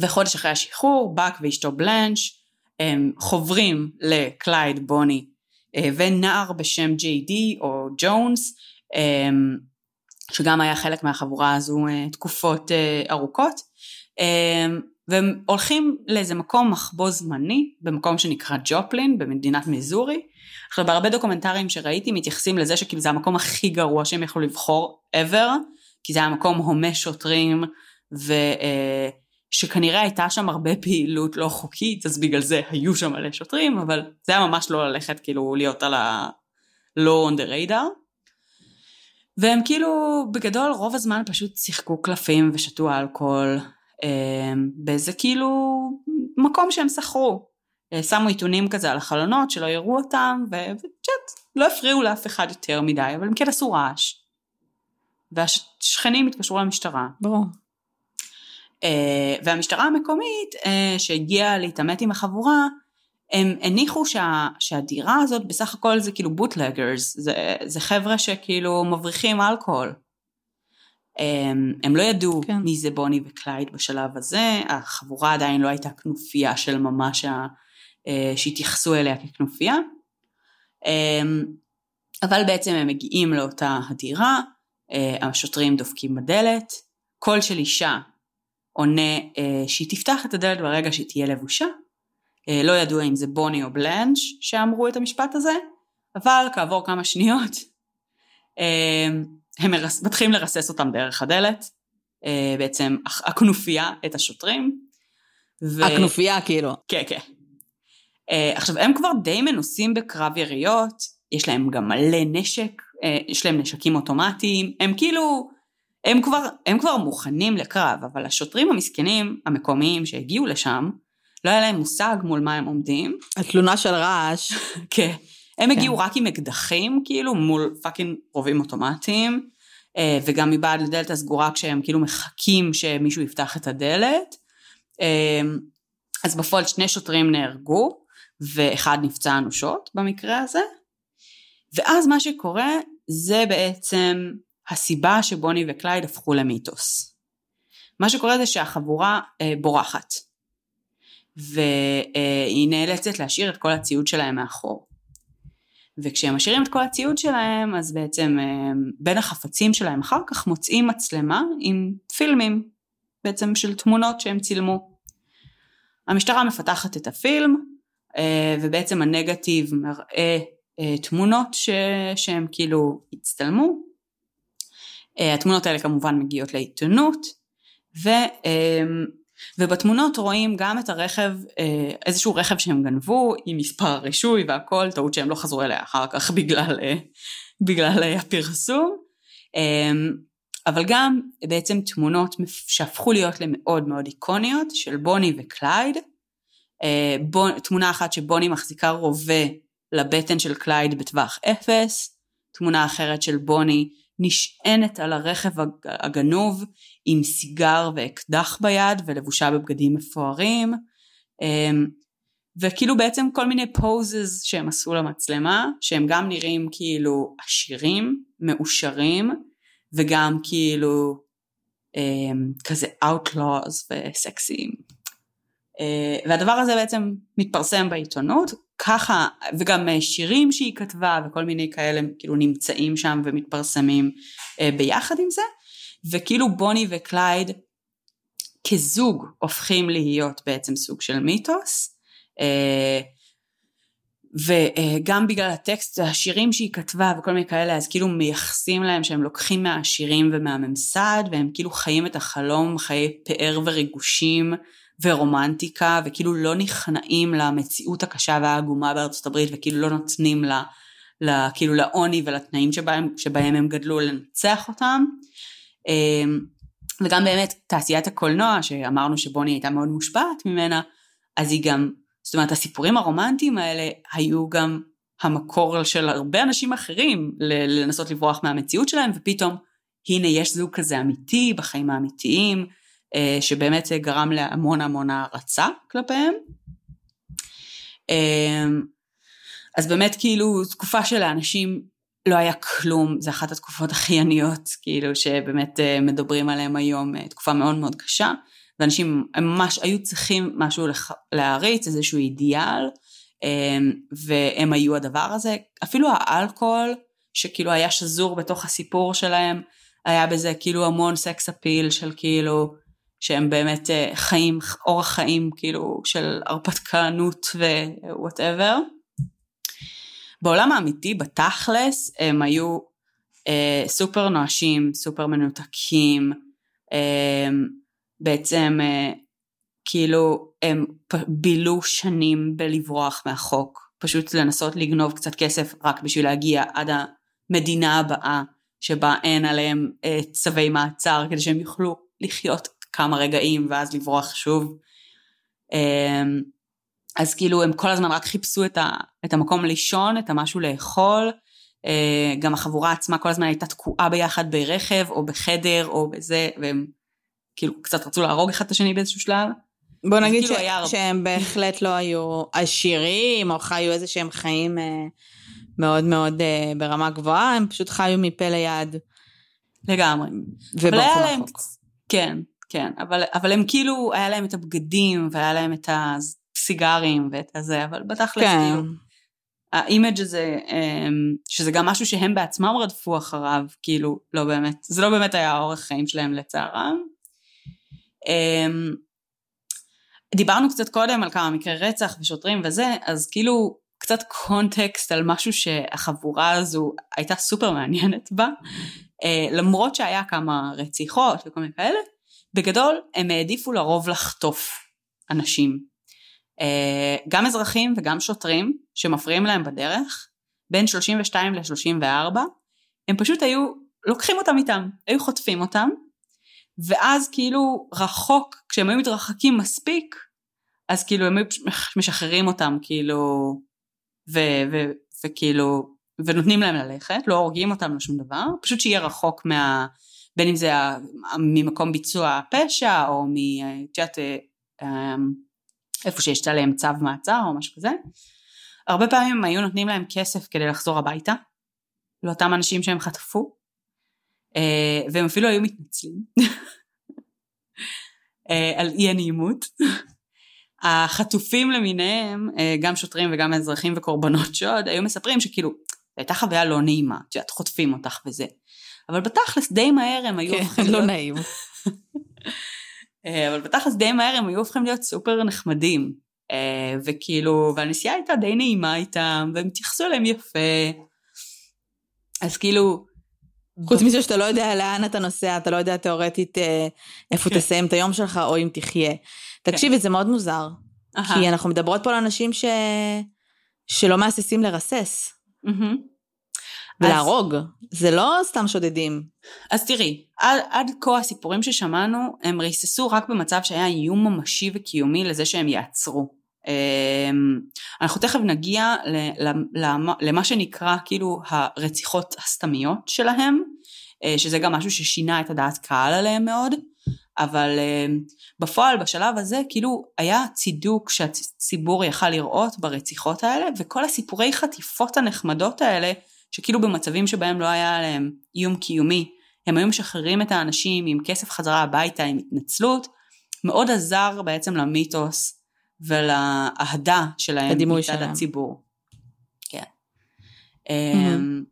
וחודש אחרי השחרור, באק ואשתו בלנש, הם חוברים לקלייד בוני אה, ונער בשם ג'יי די או ג'ונס שגם היה חלק מהחבורה הזו אה, תקופות אה, ארוכות והם הולכים לאיזה מקום מחבוא זמני במקום שנקרא ג'ופלין במדינת מיזורי עכשיו בהרבה דוקומנטרים שראיתי מתייחסים לזה שכאילו זה המקום הכי גרוע שהם יכלו לבחור ever כי זה היה מקום הומה שוטרים ו... שכנראה הייתה שם הרבה פעילות לא חוקית, אז בגלל זה היו שם מלא שוטרים, אבל זה היה ממש לא ללכת כאילו להיות על ה... לא on the radar. והם כאילו בגדול רוב הזמן פשוט שיחקו קלפים ושתו אלכוהול אה, באיזה כאילו מקום שהם שכרו. אה, שמו עיתונים כזה על החלונות שלא יראו אותם וצ'אט לא הפריעו לאף אחד יותר מדי אבל הם כן עשו רעש. והשכנים התקשרו למשטרה. ברור. אה, והמשטרה המקומית אה, שהגיעה להתעמת עם החבורה, הם הניחו שה, שהדירה הזאת בסך הכל זה כאילו bootleggers, זה, זה חבר'ה שכאילו מבריחים אלכוהול. הם, הם לא ידעו כן. מי זה בוני וקלייד בשלב הזה, החבורה עדיין לא הייתה כנופיה של ממש אה, שהתייחסו אליה ככנופיה. אבל בעצם הם מגיעים לאותה הדירה, השוטרים דופקים בדלת, קול של אישה עונה אה, שהיא תפתח את הדלת ברגע שהיא תהיה לבושה. אה, לא ידוע אם זה בוני או בלנץ' שאמרו את המשפט הזה, אבל כעבור כמה שניות אה, הם מרס, מתחילים לרסס אותם דרך הדלת, אה, בעצם הכנופיה את השוטרים. ו... הכנופיה כאילו. כן, כן. עכשיו הם כבר די מנוסים בקרב יריות, יש להם גם מלא נשק, יש להם נשקים אוטומטיים, הם כאילו הם כבר, הם כבר מוכנים לקרב, אבל השוטרים המסכנים המקומיים שהגיעו לשם, לא היה להם מושג מול מה הם עומדים. התלונה של רעש. כן. הם כן. הגיעו רק עם אקדחים, כאילו, מול fucking רובים אוטומטיים, אה, וגם מבעד לדלת הסגורה כשהם כאילו מחכים שמישהו יפתח את הדלת. אה, אז בפועל שני שוטרים נהרגו, ואחד נפצע אנושות במקרה הזה. ואז מה שקורה זה בעצם הסיבה שבוני וקלייד הפכו למיתוס. מה שקורה זה שהחבורה אה, בורחת, והיא נאלצת להשאיר את כל הציוד שלהם מאחור. וכשהם משאירים את כל הציוד שלהם, אז בעצם אה, בין החפצים שלהם אחר כך מוצאים מצלמה עם פילמים, בעצם של תמונות שהם צילמו. המשטרה מפתחת את הפילם, אה, ובעצם הנגטיב מראה אה, תמונות ש... שהם כאילו הצטלמו, התמונות האלה כמובן מגיעות לעיתונות, ו, ובתמונות רואים גם את הרכב, אה, איזשהו רכב שהם גנבו עם מספר הרישוי והכל, טעות שהם לא חזרו אליה אחר כך בגלל, אה, בגלל הפרסום. אמ, אבל גם בעצם תמונות שהפכו להיות למאוד מאוד איקוניות של בוני וקלייד. תמונה אחת שבוני מחזיקה רובה לבטן של קלייד בטווח אפס, תמונה אחרת של בוני נשענת על הרכב הגנוב עם סיגר ואקדח ביד ולבושה בבגדים מפוארים אמ, וכאילו בעצם כל מיני poses שהם עשו למצלמה שהם גם נראים כאילו עשירים, מאושרים וגם כאילו כזה outlaws וסקסיים. והדבר הזה בעצם מתפרסם בעיתונות, ככה, וגם שירים שהיא כתבה וכל מיני כאלה כאילו נמצאים שם ומתפרסמים ביחד עם זה, וכאילו בוני וקלייד כזוג הופכים להיות בעצם סוג של מיתוס. וגם בגלל הטקסט, השירים שהיא כתבה וכל מיני כאלה, אז כאילו מייחסים להם שהם לוקחים מהשירים ומהממסד, והם כאילו חיים את החלום, חיי פאר וריגושים ורומנטיקה, וכאילו לא נכנעים למציאות הקשה והעגומה בארצות הברית, וכאילו לא נותנים לה, לה כאילו לעוני ולתנאים שבהם, שבהם הם גדלו לנצח אותם. אמ, וגם באמת תעשיית הקולנוע, שאמרנו שבוני הייתה מאוד מושפעת ממנה, אז היא גם זאת אומרת, הסיפורים הרומנטיים האלה היו גם המקור של הרבה אנשים אחרים לנסות לברוח מהמציאות שלהם, ופתאום, הנה יש זוג כזה אמיתי בחיים האמיתיים, אה, שבאמת גרם להמון המון הערצה כלפיהם. אה, אז באמת כאילו תקופה שלאנשים לא היה כלום, זה אחת התקופות הכי עניות, כאילו שבאמת אה, מדברים עליהם היום, תקופה מאוד מאוד קשה. ואנשים ממש היו צריכים משהו להריץ, איזשהו אידיאל, אמ, והם היו הדבר הזה. אפילו האלכוהול, שכאילו היה שזור בתוך הסיפור שלהם, היה בזה כאילו המון sex appeal של כאילו, שהם באמת אה, חיים, אורח חיים כאילו של הרפתקנות ו whatever. בעולם האמיתי, בתכלס, הם היו אה, סופר נואשים, סופר מנותקים, אה, בעצם אה, כאילו הם בילו שנים בלברוח מהחוק, פשוט לנסות לגנוב קצת כסף רק בשביל להגיע עד המדינה הבאה שבה אין עליהם אה, צווי מעצר כדי שהם יוכלו לחיות כמה רגעים ואז לברוח שוב. אה, אז כאילו הם כל הזמן רק חיפשו את, ה, את המקום לישון, את המשהו לאכול. גם החבורה עצמה כל הזמן הייתה תקועה ביחד ברכב או בחדר או בזה, והם כאילו קצת רצו להרוג אחד את השני באיזשהו שלב. בוא נגיד כאילו ש... שהם בהחלט לא היו עשירים, או חיו איזה שהם חיים אה, מאוד מאוד אה, ברמה גבוהה, הם פשוט חיו מפה ליד. לגמרי. וברחו רחוק. כן, כן, אבל, אבל הם כאילו, היה להם את הבגדים, והיה להם את הסיגרים ואת הזה, אבל בתכלס כן. כאילו, ה image הזה, אמ, שזה גם משהו שהם בעצמם רדפו אחריו, כאילו, לא באמת, זה לא באמת היה האורח חיים שלהם לצערם. אמ, דיברנו קצת קודם על כמה מקרי רצח ושוטרים וזה, אז כאילו קצת קונטקסט על משהו שהחבורה הזו הייתה סופר מעניינת בה, אה, למרות שהיה כמה רציחות וכל מיני כאלה, בגדול הם העדיפו לרוב לחטוף אנשים, גם אזרחים וגם שוטרים שמפריעים להם בדרך, בין 32 ל-34, הם פשוט היו לוקחים אותם איתם, היו חוטפים אותם, ואז כאילו רחוק, כשהם היו מתרחקים מספיק, אז כאילו הם היו משחררים אותם כאילו, ו- ו- וכאילו, ונותנים להם ללכת, לא הורגים אותם לשום דבר, פשוט שיהיה רחוק מה... בין אם זה ממקום ביצוע הפשע, או מ... את יודעת, אה, אמ, איפה שיש עליהם צו מעצר או משהו כזה. הרבה פעמים היו נותנים להם כסף כדי לחזור הביתה, לאותם אנשים שהם חטפו, אה, והם אפילו היו מתנצלים אה, על אי הנעימות. החטופים למיניהם, אה, גם שוטרים וגם אזרחים וקורבנות שוד, היו מספרים שכאילו, זו הייתה חוויה לא נעימה, את יודעת, חוטפים אותך וזה. אבל בתכלס די מהר הם היו כן, לא נעים. אבל בתכלס די מהר הם היו הופכים להיות סופר נחמדים. וכאילו, והנסיעה הייתה די נעימה איתם, והם התייחסו אליהם יפה. אז כאילו, חוץ מזה שאתה לא יודע לאן אתה נוסע, אתה לא יודע תאורטית אה, איפה כן. תסיים את היום שלך, או אם תחיה. תקשיבי, כן. זה מאוד מוזר. כי אנחנו מדברות פה על אנשים ש... שלא מהססים לרסס. ולהרוג. זה לא סתם שודדים. אז תראי, עד, עד כה הסיפורים ששמענו, הם ריססו רק במצב שהיה איום ממשי וקיומי לזה שהם יעצרו. אמ, אנחנו תכף נגיע למה שנקרא כאילו הרציחות הסתמיות שלהם, אה, שזה גם משהו ששינה את הדעת קהל עליהם מאוד, אבל אמ, בפועל בשלב הזה כאילו היה צידוק שהציבור יכל לראות ברציחות האלה, וכל הסיפורי חטיפות הנחמדות האלה, שכאילו במצבים שבהם לא היה עליהם איום קיומי, הם היו משחררים את האנשים עם כסף חזרה הביתה, עם התנצלות, מאוד עזר בעצם למיתוס ולאהדה שלהם לדימוי מצד שלהם. הציבור. כן. אמ,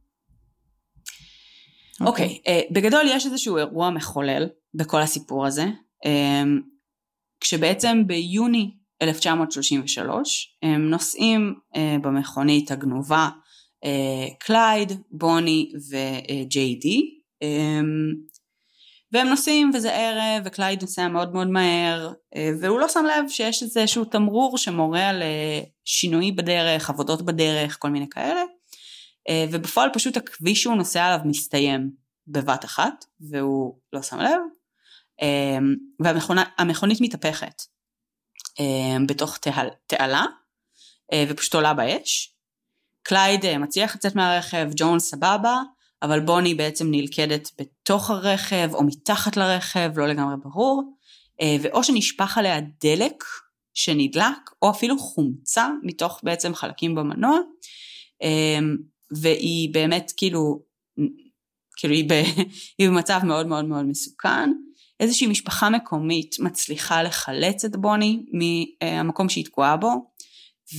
אוקיי, אה, בגדול יש איזשהו אירוע מחולל בכל הסיפור הזה, אמ, כשבעצם ביוני 1933 הם נוסעים אה, במכונית הגנובה קלייד, בוני וג'יי די, אמ, והם נוסעים וזה ערב וקלייד נוסע מאוד מאוד מהר אה, והוא לא שם לב שיש איזשהו תמרור שמורה על אה, שינוי בדרך, עבודות בדרך, כל מיני כאלה. אה, ובפועל פשוט הכביש שהוא נוסע עליו מסתיים בבת אחת והוא לא שם לב. והמכונית מתהפכת בתוך תעל, תעלה ופשוט עולה באש. קלייד מצליח לצאת מהרכב, ג'ונס סבבה, אבל בוני בעצם נלכדת בתוך הרכב או מתחת לרכב, לא לגמרי ברור, ואו שנשפך עליה דלק שנדלק, או אפילו חומצה מתוך בעצם חלקים במנוע, והיא באמת כאילו, כאילו היא, ב, היא במצב מאוד מאוד מאוד מסוכן. איזושהי משפחה מקומית מצליחה לחלץ את בוני מהמקום שהיא תקועה בו,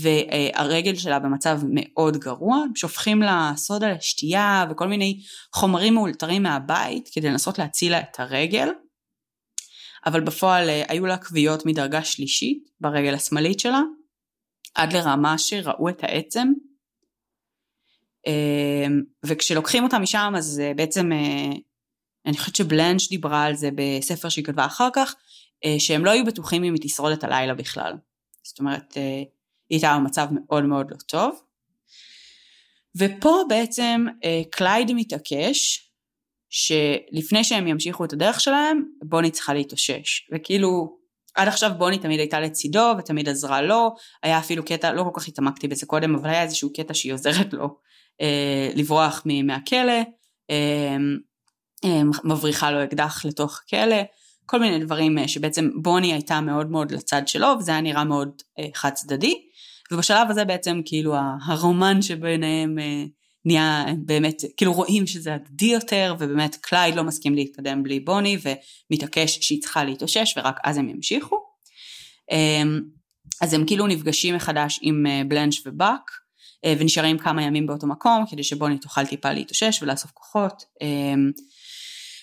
והרגל שלה במצב מאוד גרוע, שופכים לה סודה לשתייה וכל מיני חומרים מאולתרים מהבית כדי לנסות להציל לה את הרגל, אבל בפועל היו לה כוויות מדרגה שלישית ברגל השמאלית שלה, עד לרמה שראו את העצם, וכשלוקחים אותה משם אז בעצם אני חושבת שבלנש דיברה על זה בספר שהיא כתבה אחר כך, שהם לא היו בטוחים אם היא תשרוד את הלילה בכלל. זאת אומרת, היא הייתה במצב מאוד מאוד לא טוב. ופה בעצם קלייד מתעקש שלפני שהם ימשיכו את הדרך שלהם, בוני צריכה להתאושש. וכאילו, עד עכשיו בוני תמיד הייתה לצידו ותמיד עזרה לו, היה אפילו קטע, לא כל כך התעמקתי בזה קודם, אבל היה איזשהו קטע שהיא עוזרת לו אה, לברוח מהכלא. אה, מבריחה לו אקדח לתוך הכלא, כל מיני דברים שבעצם בוני הייתה מאוד מאוד לצד שלו וזה היה נראה מאוד חד צדדי ובשלב הזה בעצם כאילו הרומן שביניהם נהיה באמת כאילו רואים שזה הדדי יותר ובאמת קלייד לא מסכים להתקדם בלי בוני ומתעקש שהיא צריכה להתאושש ורק אז הם ימשיכו. אז הם כאילו נפגשים מחדש עם בלנש ובאק ונשארים כמה ימים באותו מקום כדי שבוני תוכל טיפה להתאושש ולאסוף כוחות.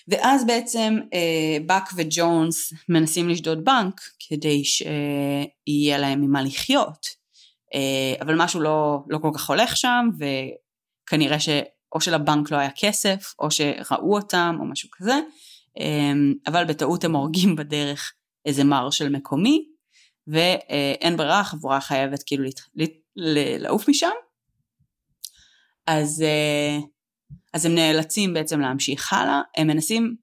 ואז בעצם אה, באק וג'ונס מנסים לשדוד בנק כדי שיהיה להם ממה לחיות, אה, אבל משהו לא, לא כל כך הולך שם וכנראה שאו שלבנק לא היה כסף או שראו אותם או משהו כזה, אה, אבל בטעות הם הורגים בדרך איזה מרשל מקומי ואין ברירה, החבורה חייבת כאילו לעוף משם. אז אז הם נאלצים בעצם להמשיך הלאה, הם מנסים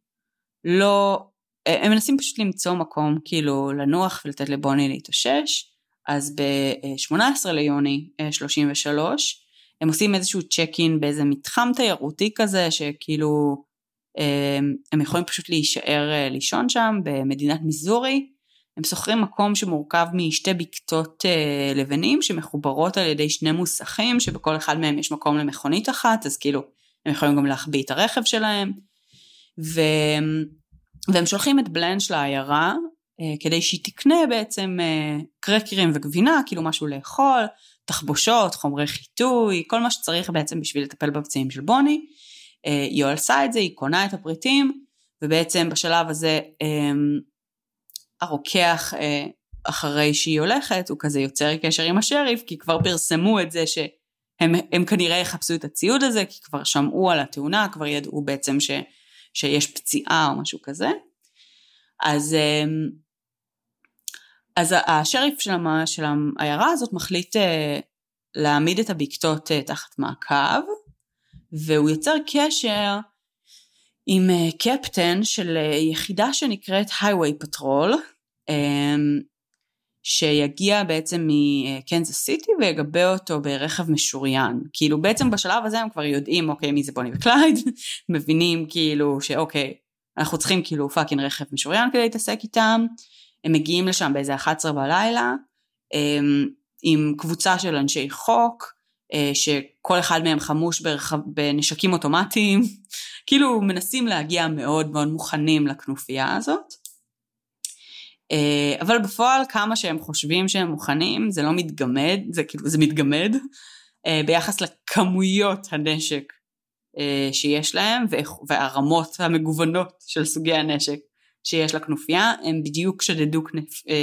לא, הם מנסים פשוט למצוא מקום כאילו לנוח ולתת לבוני להתאושש, אז ב-18 ליוני 33 הם עושים איזשהו צ'ק אין באיזה מתחם תיירותי כזה שכאילו הם יכולים פשוט להישאר לישון שם במדינת מיזורי, הם שוכרים מקום שמורכב משתי בקתות לבנים שמחוברות על ידי שני מוסכים שבכל אחד מהם יש מקום למכונית אחת. אז כאילו הם יכולים גם להחביא את הרכב שלהם, ו... והם שולחים את בלנש לעיירה אה, כדי שהיא תקנה בעצם אה, קרקרים וגבינה, כאילו משהו לאכול, תחבושות, חומרי חיטוי, כל מה שצריך בעצם בשביל לטפל בפצעים של בוני. אה, היא עושה את זה, היא קונה את הפריטים, ובעצם בשלב הזה אה, הרוקח אחרי שהיא הולכת, הוא כזה יוצר קשר עם השריף, כי כבר פרסמו את זה ש... הם, הם כנראה יחפשו את הציוד הזה, כי כבר שמעו על התאונה, כבר ידעו בעצם ש, שיש פציעה או משהו כזה. אז, אמ, אז השריף של, של העיירה הזאת מחליט אה, להעמיד את הבקתות אה, תחת מעקב, והוא יוצר קשר עם אה, קפטן של יחידה שנקראת Highway Patrol, אמ, שיגיע בעצם מקנזס סיטי ויגבה אותו ברכב משוריין. כאילו בעצם בשלב הזה הם כבר יודעים אוקיי מי זה בוני וקלייד, מבינים כאילו שאוקיי אנחנו צריכים כאילו fucking רכב משוריין כדי להתעסק איתם, הם מגיעים לשם באיזה 11 בלילה אמ, עם קבוצה של אנשי חוק אה, שכל אחד מהם חמוש ברכב, בנשקים אוטומטיים, כאילו מנסים להגיע מאוד מאוד מוכנים לכנופיה הזאת. אה, אבל בפועל כמה שהם חושבים שהם מוכנים זה לא מתגמד, זה כאילו זה מתגמד אה, ביחס לכמויות הנשק אה, שיש להם והרמות המגוונות של סוגי הנשק שיש לכנופיה, הם בדיוק שדדו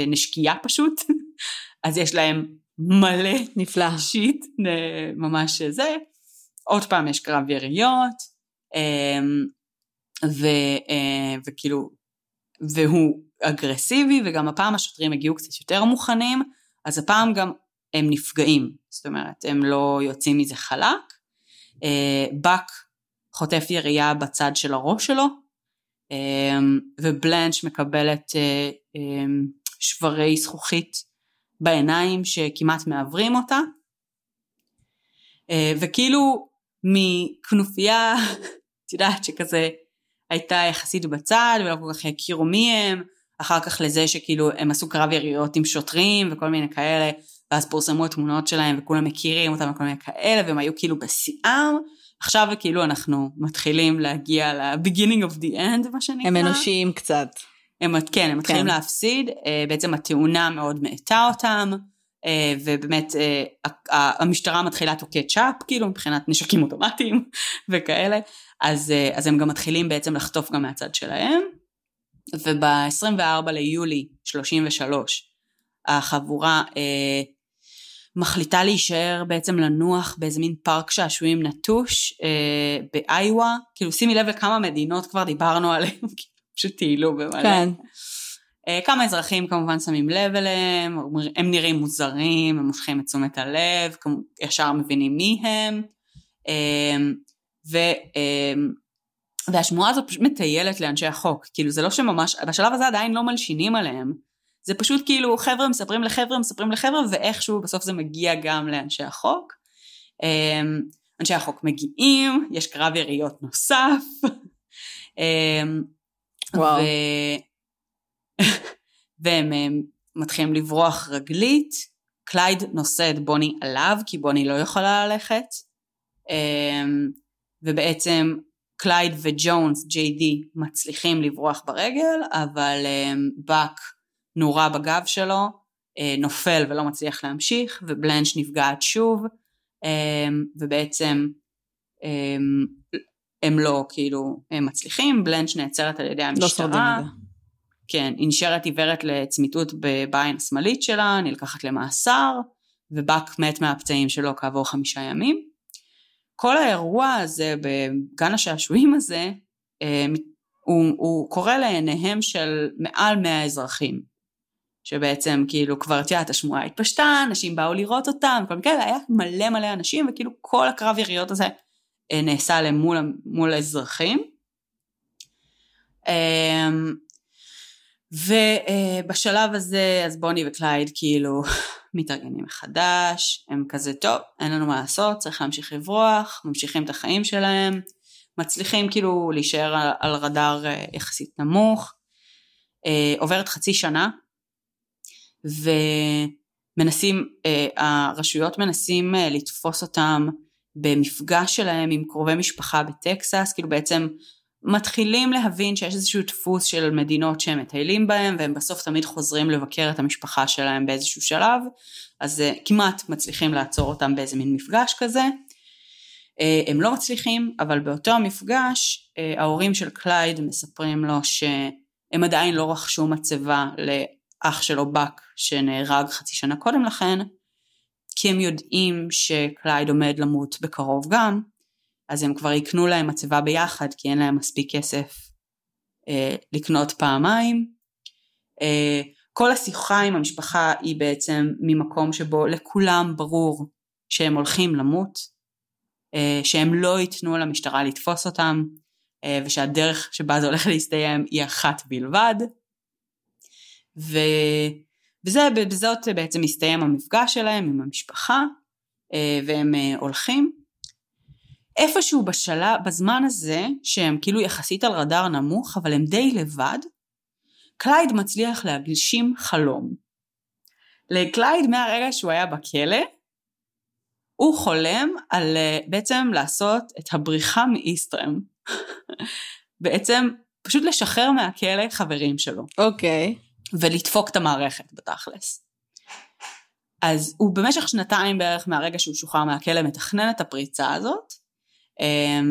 נשקייה פשוט, אז יש להם מלא נפלא שיט, ממש זה. עוד פעם יש קרב יריות, ו, וכאילו, והוא אגרסיבי וגם הפעם השוטרים הגיעו קצת יותר מוכנים, אז הפעם גם הם נפגעים, זאת אומרת הם לא יוצאים מזה חלק. באק חוטף ירייה בצד של הראש שלו, ובלנץ' מקבלת שברי זכוכית בעיניים שכמעט מעוורים אותה. וכאילו מכנופיה, את יודעת שכזה הייתה יחסית בצד ולא כל כך הכירו מי הם, אחר כך לזה שכאילו הם עשו קרב יריות עם שוטרים וכל מיני כאלה, ואז פורסמו התמונות שלהם וכולם מכירים אותם וכל מיני כאלה, והם היו כאילו בשיאם. עכשיו כאילו אנחנו מתחילים להגיע ל-beginning of the end, מה שנקרא. הם אנושיים קצת. הם, כן, הם מתחילים כן. להפסיד, אה, בעצם התאונה מאוד מאטה אותם, אה, ובאמת אה, המשטרה מתחילה to catch up, כאילו מבחינת נשקים אוטומטיים וכאלה, אז, אז הם גם מתחילים בעצם לחטוף גם מהצד שלהם. וב-24 ליולי 33 החבורה אה, מחליטה להישאר בעצם לנוח באיזה מין פארק שעשועים נטוש אה, באיווה, כאילו שימי לב לכמה מדינות כבר דיברנו עליהן, פשוט טיילו במלא. כן. אה, כמה אזרחים כמובן שמים לב אליהם, הם נראים מוזרים, הם מושכים את תשומת הלב, ישר מבינים מי הם, אה, ו... אה, והשמועה הזו פשוט מטיילת לאנשי החוק, כאילו זה לא שממש, בשלב הזה עדיין לא מלשינים עליהם, זה פשוט כאילו חבר'ה מספרים לחבר'ה מספרים לחבר'ה ואיכשהו בסוף זה מגיע גם לאנשי החוק. אמ, אנשי החוק מגיעים, יש קרב יריות נוסף. אמ, וואו. ו... והם מתחילים לברוח רגלית, קלייד נושא את בוני עליו כי בוני לא יכולה ללכת. אמ, ובעצם קלייד וג'ונס, ג'יי די, מצליחים לברוח ברגל, אבל באק נורה בגב שלו, אה, נופל ולא מצליח להמשיך, ובלנש נפגעת שוב, ובעצם הם לא כאילו הם מצליחים, בלנץ' נעצרת על ידי לא המשטרה. לא כן, היא נשארת עיוורת לצמיתות בעין השמאלית שלה, נלקחת למאסר, ובאק מת מהפצעים שלו כעבור חמישה ימים. כל האירוע הזה בגן השעשועים הזה, אה, הוא, הוא קורא לעיניהם של מעל 100 אזרחים. שבעצם כאילו כבר את יודעת השמועה התפשטה, אנשים באו לראות אותם, כל מיני היה מלא מלא אנשים וכאילו כל הקרב יריות הזה אה, נעשה עליהם מול, האזרחים. אמ, ובשלב הזה אז בוני וקלייד כאילו מתארגנים מחדש, הם כזה טוב, אין לנו מה לעשות, צריך להמשיך לברוח, ממשיכים את החיים שלהם, מצליחים כאילו להישאר על, על רדאר אה, יחסית נמוך. אה, עוברת חצי שנה ומנסים, הרשויות מנסים לתפוס אותם במפגש שלהם עם קרובי משפחה בטקסס, כאילו בעצם מתחילים להבין שיש איזשהו דפוס של מדינות שהם מטיילים בהם והם בסוף תמיד חוזרים לבקר את המשפחה שלהם באיזשהו שלב, אז אה, כמעט מצליחים לעצור אותם באיזה מין מפגש כזה. אה, הם לא מצליחים, אבל באותו המפגש אה, ההורים של קלייד מספרים לו שהם עדיין לא רכשו מצבה לאח שלו באק שנהרג חצי שנה קודם לכן, כי הם יודעים שקלייד עומד למות בקרוב גם, אז הם כבר יקנו להם מצבה ביחד כי אין להם מספיק כסף אה, לקנות פעמיים. אה, כל השיחה עם המשפחה היא בעצם ממקום שבו לכולם ברור שהם הולכים למות, אה, שהם לא ייתנו למשטרה לתפוס אותם, אה, ושהדרך שבה זה הולך להסתיים היא אחת בלבד. ו... וזה, בזאת בעצם מסתיים המפגש שלהם עם המשפחה, אה, והם אה, הולכים. איפשהו בשלב, בזמן הזה, שהם כאילו יחסית על רדאר נמוך, אבל הם די לבד, קלייד מצליח להגשים חלום. לקלייד מהרגע שהוא היה בכלא, הוא חולם על אה, בעצם לעשות את הבריחה מאיסטהם. בעצם פשוט לשחרר מהכלא חברים שלו. אוקיי. ולדפוק את המערכת בתכלס. אז הוא במשך שנתיים בערך מהרגע שהוא שוחרר מהכלא מתכנן את הפריצה הזאת,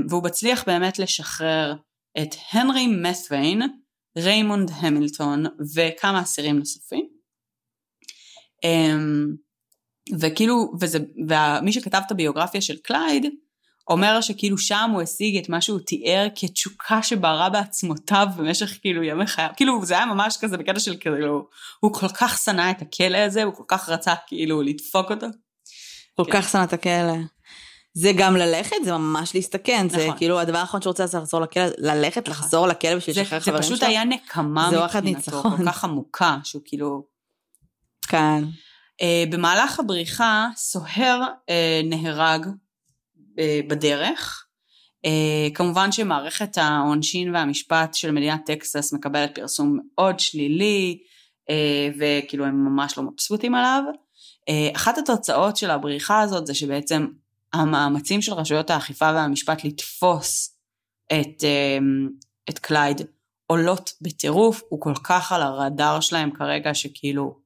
והוא מצליח באמת לשחרר את הנרי מת'ווין, ריימונד המילטון וכמה אסירים נוספים. אמ, וכאילו, וזה, ומי שכתב את הביוגרפיה של קלייד, אומר שכאילו שם הוא השיג את מה שהוא תיאר כתשוקה שבערה בעצמותיו במשך כאילו ימי חייו, כאילו זה היה ממש כזה בקטע של כאילו, הוא כל כך שנא את הכלא הזה, הוא כל כך רצה כאילו לדפוק אותו. כל כן. כך שנא את הכלא. זה גם ללכת, זה ממש להסתכן, זה נכון. כאילו הדבר האחרון שרוצה זה לחזור לכלא, ללכת, לחזור לכלא בשביל זה, לשחרר זה חברים פשוט שלו. היה נקמה זה וואחד מבחינתו. כל כך עמוקה, שהוא כאילו... כן. אה, במהלך הבריחה, סוהר אה, נהרג אה, בדרך. אה, כמובן שמערכת העונשין והמשפט של מדינת טקסס מקבלת פרסום מאוד שלילי, אה, וכאילו הם ממש לא מבסוטים עליו. אה, אחת התוצאות של הבריחה הזאת זה שבעצם המאמצים של רשויות האכיפה והמשפט לתפוס את, אה, את קלייד עולות בטירוף, הוא כל כך על הרדאר שלהם כרגע שכאילו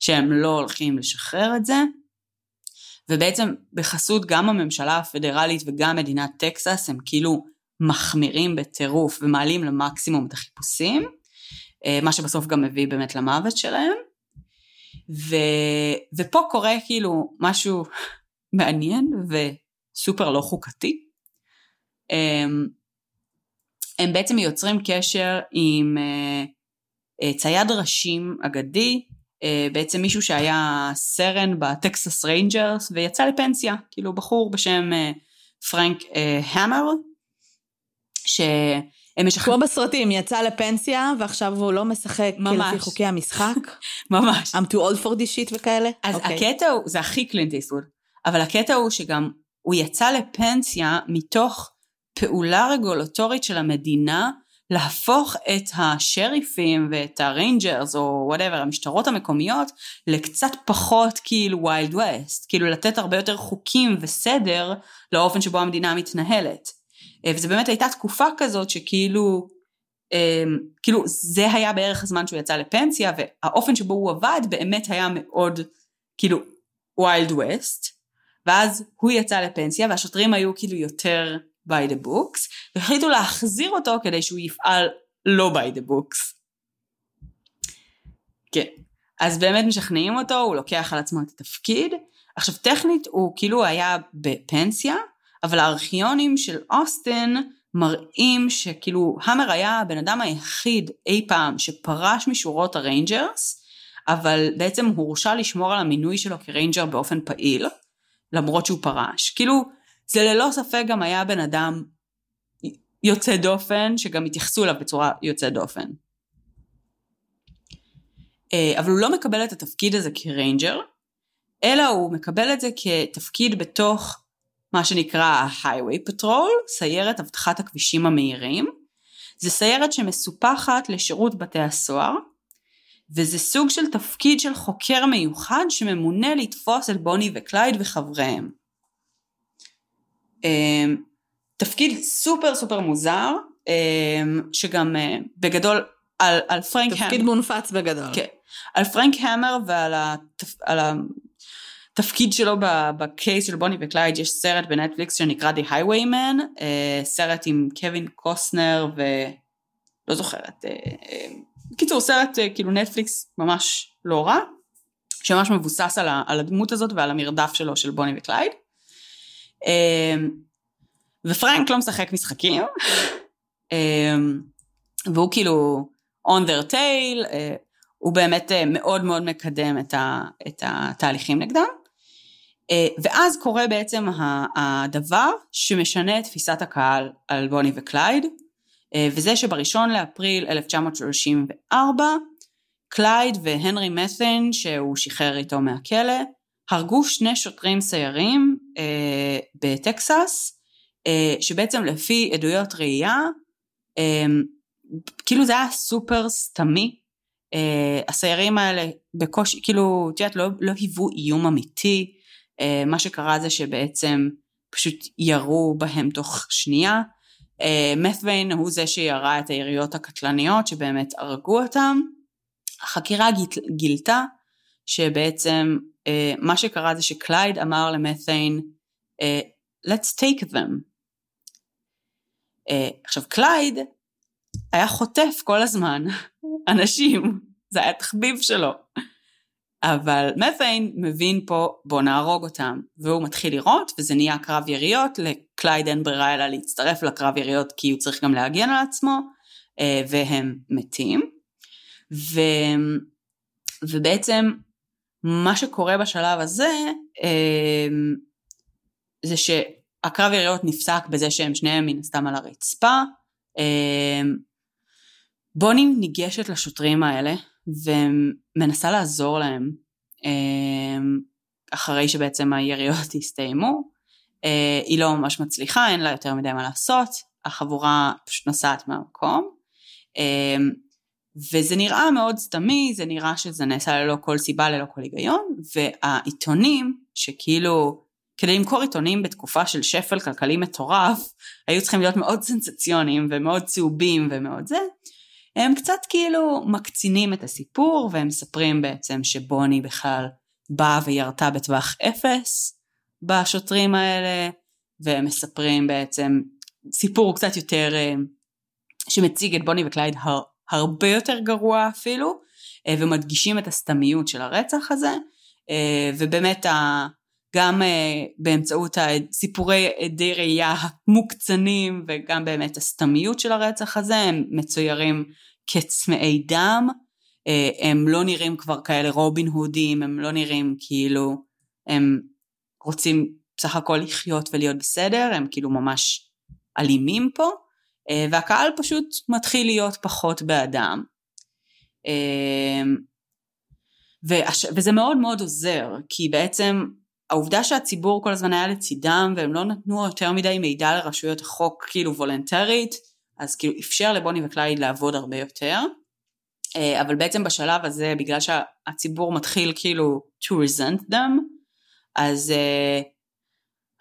שהם לא הולכים לשחרר את זה, ובעצם בחסות גם הממשלה הפדרלית וגם מדינת טקסס הם כאילו מחמירים בטירוף ומעלים למקסימום את החיפושים, אה, מה שבסוף גם מביא באמת למוות שלהם. ו... ופה קורה כאילו משהו מעניין וסופר לא חוקתי. הם, הם בעצם יוצרים קשר עם אה, אה, צייד ראשים אגדי, אה, בעצם מישהו שהיה סרן ב-Texas Rangers ויצא לפנסיה, כאילו בחור בשם פרנק המר, שהם משחררים, כמו בסרטים, יצא לפנסיה ועכשיו הוא לא משחק ממש. לפי חוקי המשחק. ממש. I'm too old for this shit וכאלה. אז אוקיי. הקטע הוא, זה הכי קלינט איסטווד, אבל הקטע הוא שגם הוא יצא לפנסיה מתוך פעולה רגולטורית של המדינה להפוך את השריפים ואת הריינג'רס או whatever, המשטרות המקומיות, לקצת פחות כאילו Wild West, כאילו לתת הרבה יותר חוקים וסדר לאופן שבו המדינה מתנהלת. אה, וזה באמת הייתה תקופה כזאת שכאילו, אה, כאילו זה היה בערך הזמן שהוא יצא לפנסיה, והאופן שבו הוא עבד באמת היה מאוד כאילו Wild West, ואז הוא יצא לפנסיה והשוטרים היו כאילו יותר by the books, והחליטו להחזיר אותו כדי שהוא יפעל לא by the books. כן. אז באמת משכנעים אותו, הוא לוקח על עצמו את התפקיד. עכשיו טכנית הוא כאילו היה בפנסיה, אבל הארכיונים של אוסטין מראים שכאילו המר היה הבן אדם היחיד אי פעם שפרש משורות הריינג'רס, אבל בעצם הורשה לשמור על המינוי שלו כריינג'ר באופן פעיל, למרות שהוא פרש. כאילו, זה ללא ספק גם היה בן אדם יוצא דופן, שגם התייחסו אליו בצורה יוצא דופן. אה, אבל הוא לא מקבל את התפקיד הזה כריינג'ר, אלא הוא מקבל את זה כתפקיד בתוך מה שנקרא ה-Highway Patrol, סיירת אבטחת הכבישים המהירים. זה סיירת שמסופחת לשירות בתי הסוהר, וזה סוג של תפקיד של חוקר מיוחד שממונה לתפוס את בוני וקלייד וחבריהם. אמ, תפקיד סופר סופר מוזר, אמ, שגם אה, בגדול על, על פרנק תפקיד המר, מונפץ בגדול. כן, על פרנק המר ועל התפ, על התפקיד שלו ב-case של בוני וקלייד יש סרט בנטפליקס שנקרא The Highwaymen, אה, סרט עם קווין קוסטנר ולא זוכרת, בקיצור סרט אה, כאילו נטפליקס ממש לא רע, שממש מבוסס על, ה, על הדמות הזאת ועל המרדף שלו של בוני וקלייד. אה, ופרנק לא משחק משחקים, אה, והוא כאילו on their tail, אה, הוא באמת אה, מאוד מאוד מקדם את, ה, את התהליכים נגדם. ואז קורה בעצם הדבר שמשנה את תפיסת הקהל על בוני וקלייד, וזה שבראשון לאפריל 1934, קלייד והנרי מת'ווין, שהוא שחרר איתו מהכלא, הרגו שני שוטרים סיירים אה, בטקסס, אה, שבעצם לפי עדויות ראייה, אה, כאילו זה היה סופר סתמי. אה, הסיירים האלה בקושי, כאילו, את יודעת, לא, לא היוו איום אמיתי. אה, מה שקרה זה שבעצם פשוט ירו בהם תוך שנייה, מת'וויין הוא זה שירה את היריות הקטלניות שבאמת הרגו אותם. החקירה גילתה שבעצם מה שקרה זה שקלייד אמר למת'ווין let's take them. עכשיו קלייד היה חוטף כל הזמן אנשים, זה היה תחביב שלו. אבל מת'ווין מבין פה בוא נהרוג אותם, והוא מתחיל לירות וזה נהיה קרב יריות, לקלייד אין ברירה אלא להצטרף לקרב יריות כי הוא צריך גם להגן על עצמו, אה, והם מתים. ו... ובעצם מה שקורה בשלב הזה אה, זה שהקרב יריות נפסק בזה שהם שניהם מן הסתם על הרצפה. אה, בוני ניגשת לשוטרים האלה ומנסה לעזור להם אמ, אחרי שבעצם היריות הסתיימו. אה, היא לא ממש מצליחה, אין לה יותר מדי מה לעשות, החבורה פשוט נוסעת מהמקום. אמ, וזה נראה מאוד סתמי, זה נראה שזה נעשה ללא כל סיבה, ללא כל היגיון, והעיתונים, שכאילו, כדי למכור עיתונים בתקופה של שפל כלכלי מטורף, היו צריכים להיות מאוד סנסציוניים ומאוד צהובים ומאוד זה, הם קצת כאילו מקצינים את הסיפור והם מספרים בעצם שבוני בכלל באה וירתה בטווח אפס בשוטרים האלה והם מספרים בעצם סיפור קצת יותר אה, שמציג את בוני וקלייד הר, הרבה יותר גרוע אפילו אה, ומדגישים את הסתמיות של הרצח הזה אה, ובאמת גם באמצעות סיפורי עדי ראייה המוקצנים וגם באמת הסתמיות של הרצח הזה הם מצוירים כצמאי דם, אה, הם לא נראים כבר כאלה רובין הודים, הם לא נראים כאילו הם רוצים בסך הכל לחיות ולהיות בסדר, הם כאילו ממש אלימים פה, אה, והקהל פשוט מתחיל להיות פחות באדם. אה, וזה מאוד מאוד עוזר, כי בעצם העובדה שהציבור כל הזמן היה לצידם והם לא נתנו יותר מדי מידע לרשויות החוק כאילו וולנטרית, אז כאילו אפשר לבוני וקלייד לעבוד הרבה יותר, אה, אבל בעצם בשלב הזה, בגלל שהציבור מתחיל כאילו to resent them, אז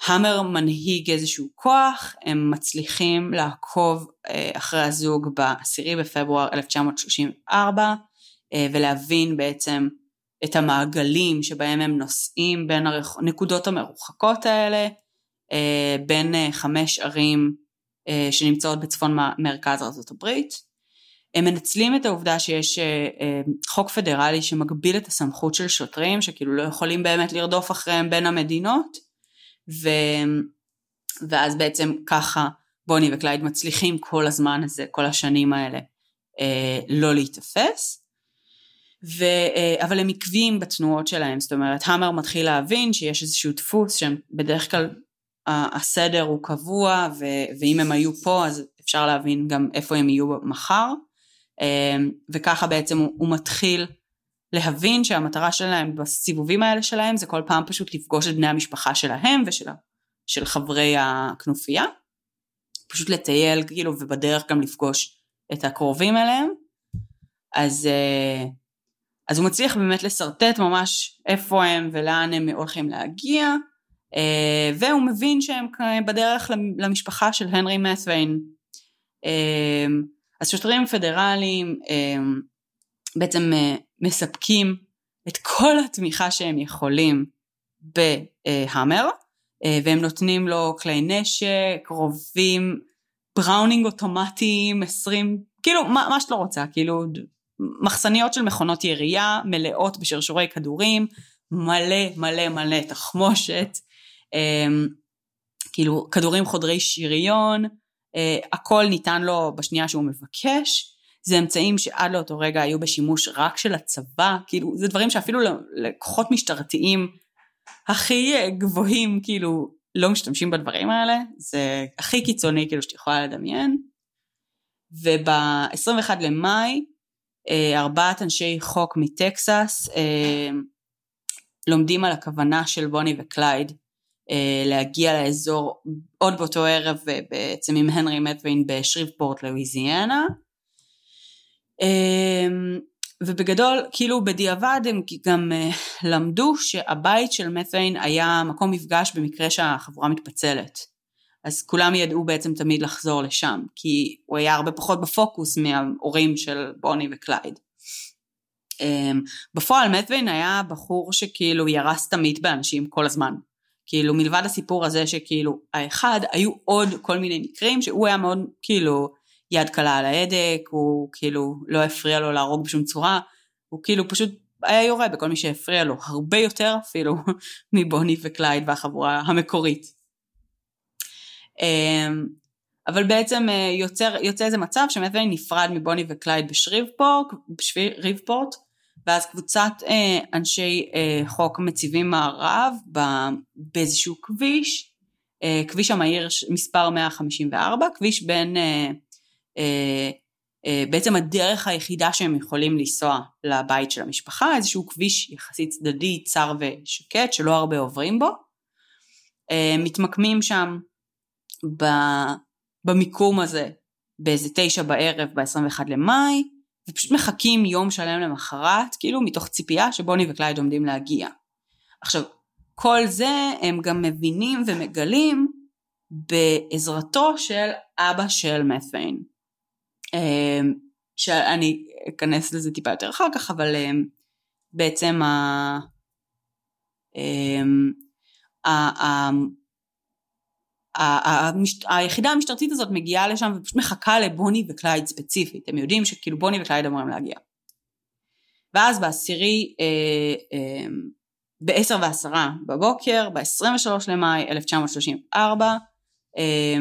המר uh, מנהיג איזשהו כוח, הם מצליחים לעקוב uh, אחרי הזוג ב-10 בפברואר 1934, uh, ולהבין בעצם את המעגלים שבהם הם נוסעים בין הנקודות המרוחקות האלה, uh, בין uh, חמש ערים אה, שנמצאות בצפון מרכז ארה"ב. הם מנצלים את העובדה שיש אה, אה, חוק פדרלי שמגביל את הסמכות של שוטרים שכאילו לא יכולים באמת לרדוף אחריהם בין המדינות ו... ואז בעצם ככה בוני וקלייד מצליחים כל הזמן הזה, כל השנים האלה לא להיתפס. ו... אבל הם עקביים בתנועות שלהם, זאת אומרת המר מתחיל להבין שיש איזשהו דפוס שהם בדרך כלל הסדר הוא קבוע ו- ואם הם היו פה אז אפשר להבין גם איפה הם יהיו מחר. אמ, וככה בעצם הוא, הוא מתחיל להבין שהמטרה שלהם בסיבובים האלה שלהם זה כל פעם פשוט לפגוש את בני המשפחה שלהם ושל של חברי הכנופיה. פשוט לטייל כאילו ובדרך גם לפגוש את הקרובים אליהם. אז, אה, אז הוא מצליח באמת לשרטט ממש איפה הם ולאן הם הולכים להגיע אה, והוא מבין שהם בדרך למשפחה של הנרי מת'וויין. אה, אז שוטרים פדרליים אה, בעצם מספקים את כל התמיכה שהם יכולים בהאמר, והם נותנים לו כלי נשק, רובים, בראונינג אוטומטיים, 20, כאילו מה, מה שאת לא רוצה, כאילו מחסניות של מכונות ירייה מלאות בשרשורי כדורים, מלא מלא מלא תחמושת, אמ, כאילו כדורים חודרי שריון, אה, הכל ניתן לו בשנייה שהוא מבקש, זה אמצעים שעד לאותו רגע היו בשימוש רק של הצבא, כאילו זה דברים שאפילו לכוחות משטרתיים הכי גבוהים כאילו לא משתמשים בדברים האלה, זה הכי קיצוני כאילו שאת יכולה לדמיין. וב-21 למאי אה, ארבעת אנשי חוק מטקסס אה, לומדים על הכוונה של בוני וקלייד אה, להגיע לאזור עוד באותו ערב אה, בעצם עם הנרי מת'ווין בשריבפורט לואיזיאנה. ובגדול כאילו בדיעבד הם גם אה, למדו שהבית של מת'ווין היה מקום מפגש במקרה שהחבורה מתפצלת אז כולם ידעו בעצם תמיד לחזור לשם, כי הוא היה הרבה פחות בפוקוס מההורים של בוני וקלייד. אמ, בפועל מת'ווין היה בחור שכאילו ירה תמיד באנשים כל הזמן. כאילו מלבד הסיפור הזה שכאילו האחד היו עוד כל מיני מקרים שהוא היה מאוד כאילו יד קלה על ההדק, הוא כאילו לא הפריע לו להרוג בשום צורה, הוא כאילו פשוט היה יורה בכל מי שהפריע לו, הרבה יותר אפילו מבוני וקלייד והחבורה המקורית. אמ, אבל בעצם אה, יוצר, יוצא איזה מצב שמת'ווין נפרד מבוני וקלייד בשריבפורט, בשריבפורט ואז קבוצת אה, אנשי אה, חוק מציבים מערב באיזשהו כביש, כביש המהיר מספר 154, כביש בין, בעצם הדרך היחידה שהם יכולים לנסוע לבית של המשפחה, איזשהו כביש יחסית צדדי, צר ושקט, שלא הרבה עוברים בו. מתמקמים שם ב, במיקום הזה באיזה תשע בערב ב-21 למאי, ופשוט מחכים יום שלם למחרת, כאילו מתוך ציפייה שבוני וקלייד עומדים להגיע. עכשיו, כל זה הם גם מבינים ומגלים בעזרתו של אבא של מת'יין. אמ, שאני אכנס לזה טיפה יותר אחר כך, אבל אמ, בעצם ה... היחידה המשטרתית הזאת מגיעה לשם ופשוט מחכה לבוני וקלייד ספציפית, הם יודעים שכאילו בוני וקלייד אמורים להגיע. ואז בעשירי, אה, אה, ב-10 ועשרה בבוקר, ב-23 למאי 1934, אה,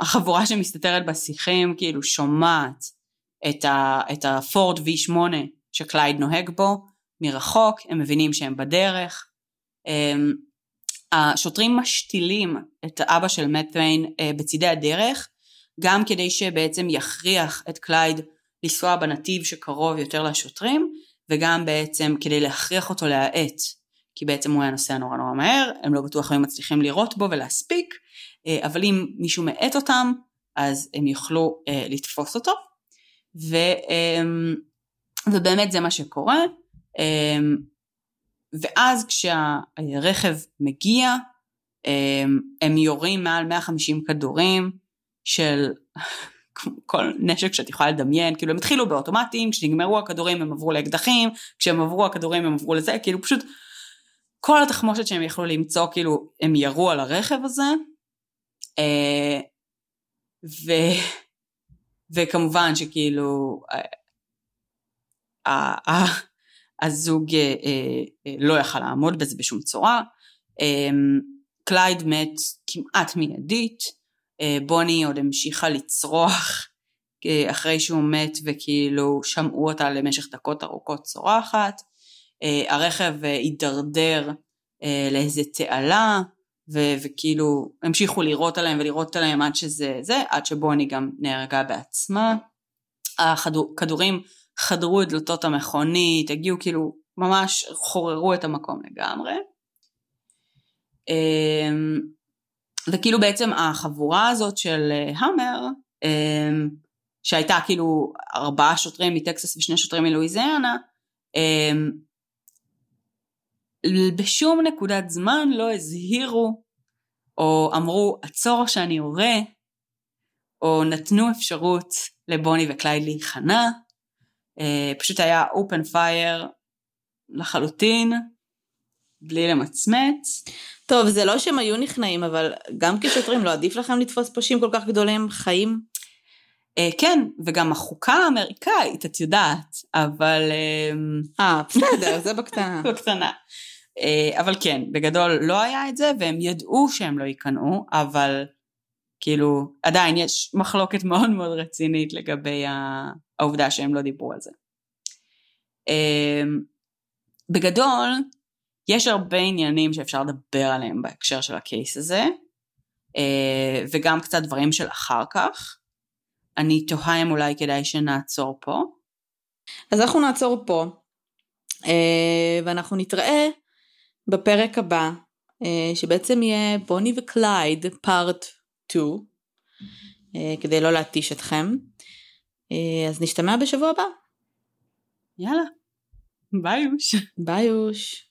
החבורה שמסתתרת בשיחים כאילו שומעת את, הפורד V8 שקלייד נוהג בו מרחוק, הם מבינים שהם בדרך, השוטרים משתילים את האבא של מת'יין אה, בצידי הדרך, גם כדי שבעצם יכריח את קלייד לנסוע בנתיב שקרוב יותר לשוטרים, וגם בעצם כדי להכריח אותו להאט, כי בעצם הוא היה נוסע נורא נורא מהר, הם לא בטוח היו מצליחים לירות בו ולהספיק, אה, אבל אם מישהו מאט אותם, אז הם יוכלו אה, לתפוס אותו, ו, ובאמת זה מה שקורה. ואז כשהרכב מגיע, הם יורים מעל 150 כדורים של כל נשק שאת יכולה לדמיין, כאילו הם התחילו באוטומטים, כשנגמרו הכדורים הם עברו לאקדחים, כשהם עברו הכדורים הם עברו לזה, כאילו פשוט כל התחמושת שהם יכלו למצוא, כאילו הם ירו על הרכב הזה, אה, ו... וכמובן שכאילו הזוג אה, אה, לא יכל לעמוד בזה בשום צורה. אה, קלייד מת כמעט מיידית, אה, בוני עוד המשיכה לצרוח אה, אחרי שהוא מת וכאילו שמעו אותה למשך דקות ארוכות צורחת. אה, הרכב אה, הידרדר אה, לאיזה תעלה ו- וכאילו המשיכו לירות עליהם ולירות עליהם עד שזה זה, עד שבוני גם נהרגה בעצמה. הכדורים חדרו את דלתות המכונית, הגיעו כאילו, ממש חוררו את המקום לגמרי. אמ, וכאילו בעצם החבורה הזאת של אה, המר, אמ, שהייתה כאילו ארבעה שוטרים מטקסס ושני שוטרים מלואיזיאנה, אמ, בשום נקודת זמן לא הזהירו או אמרו עצור שאני יורה, או נתנו אפשרות לבוני וקלייד להיכנע, פשוט היה open fire לחלוטין, בלי למצמץ. טוב, זה לא שהם היו נכנעים, אבל גם כשוטרים לא עדיף לכם לתפוס פושעים כל כך גדולים חיים? אה, כן, וגם החוקה האמריקאית, את יודעת, אבל... אמ, אה, בסדר, זה בקטנה. בקטנה. אה, אבל כן, בגדול לא היה את זה, והם ידעו שהם לא ייכנעו, אבל כאילו, עדיין יש מחלוקת מאוד מאוד רצינית לגבי העובדה שהם לא דיברו על זה. אמ, בגדול, יש הרבה עניינים שאפשר לדבר עליהם בהקשר של הקייס הזה, אה, וגם קצת דברים של אחר כך. אני תוהה אם אולי כדאי שנעצור פה. אז אנחנו נעצור פה, אה, ואנחנו נתראה בפרק הבא, אה, שבעצם יהיה בוני וקלייד part 2, כדי לא להתיש אתכם. אה, אז נשתמע בשבוע הבא. יאללה, ביי יוש. ביי יוש.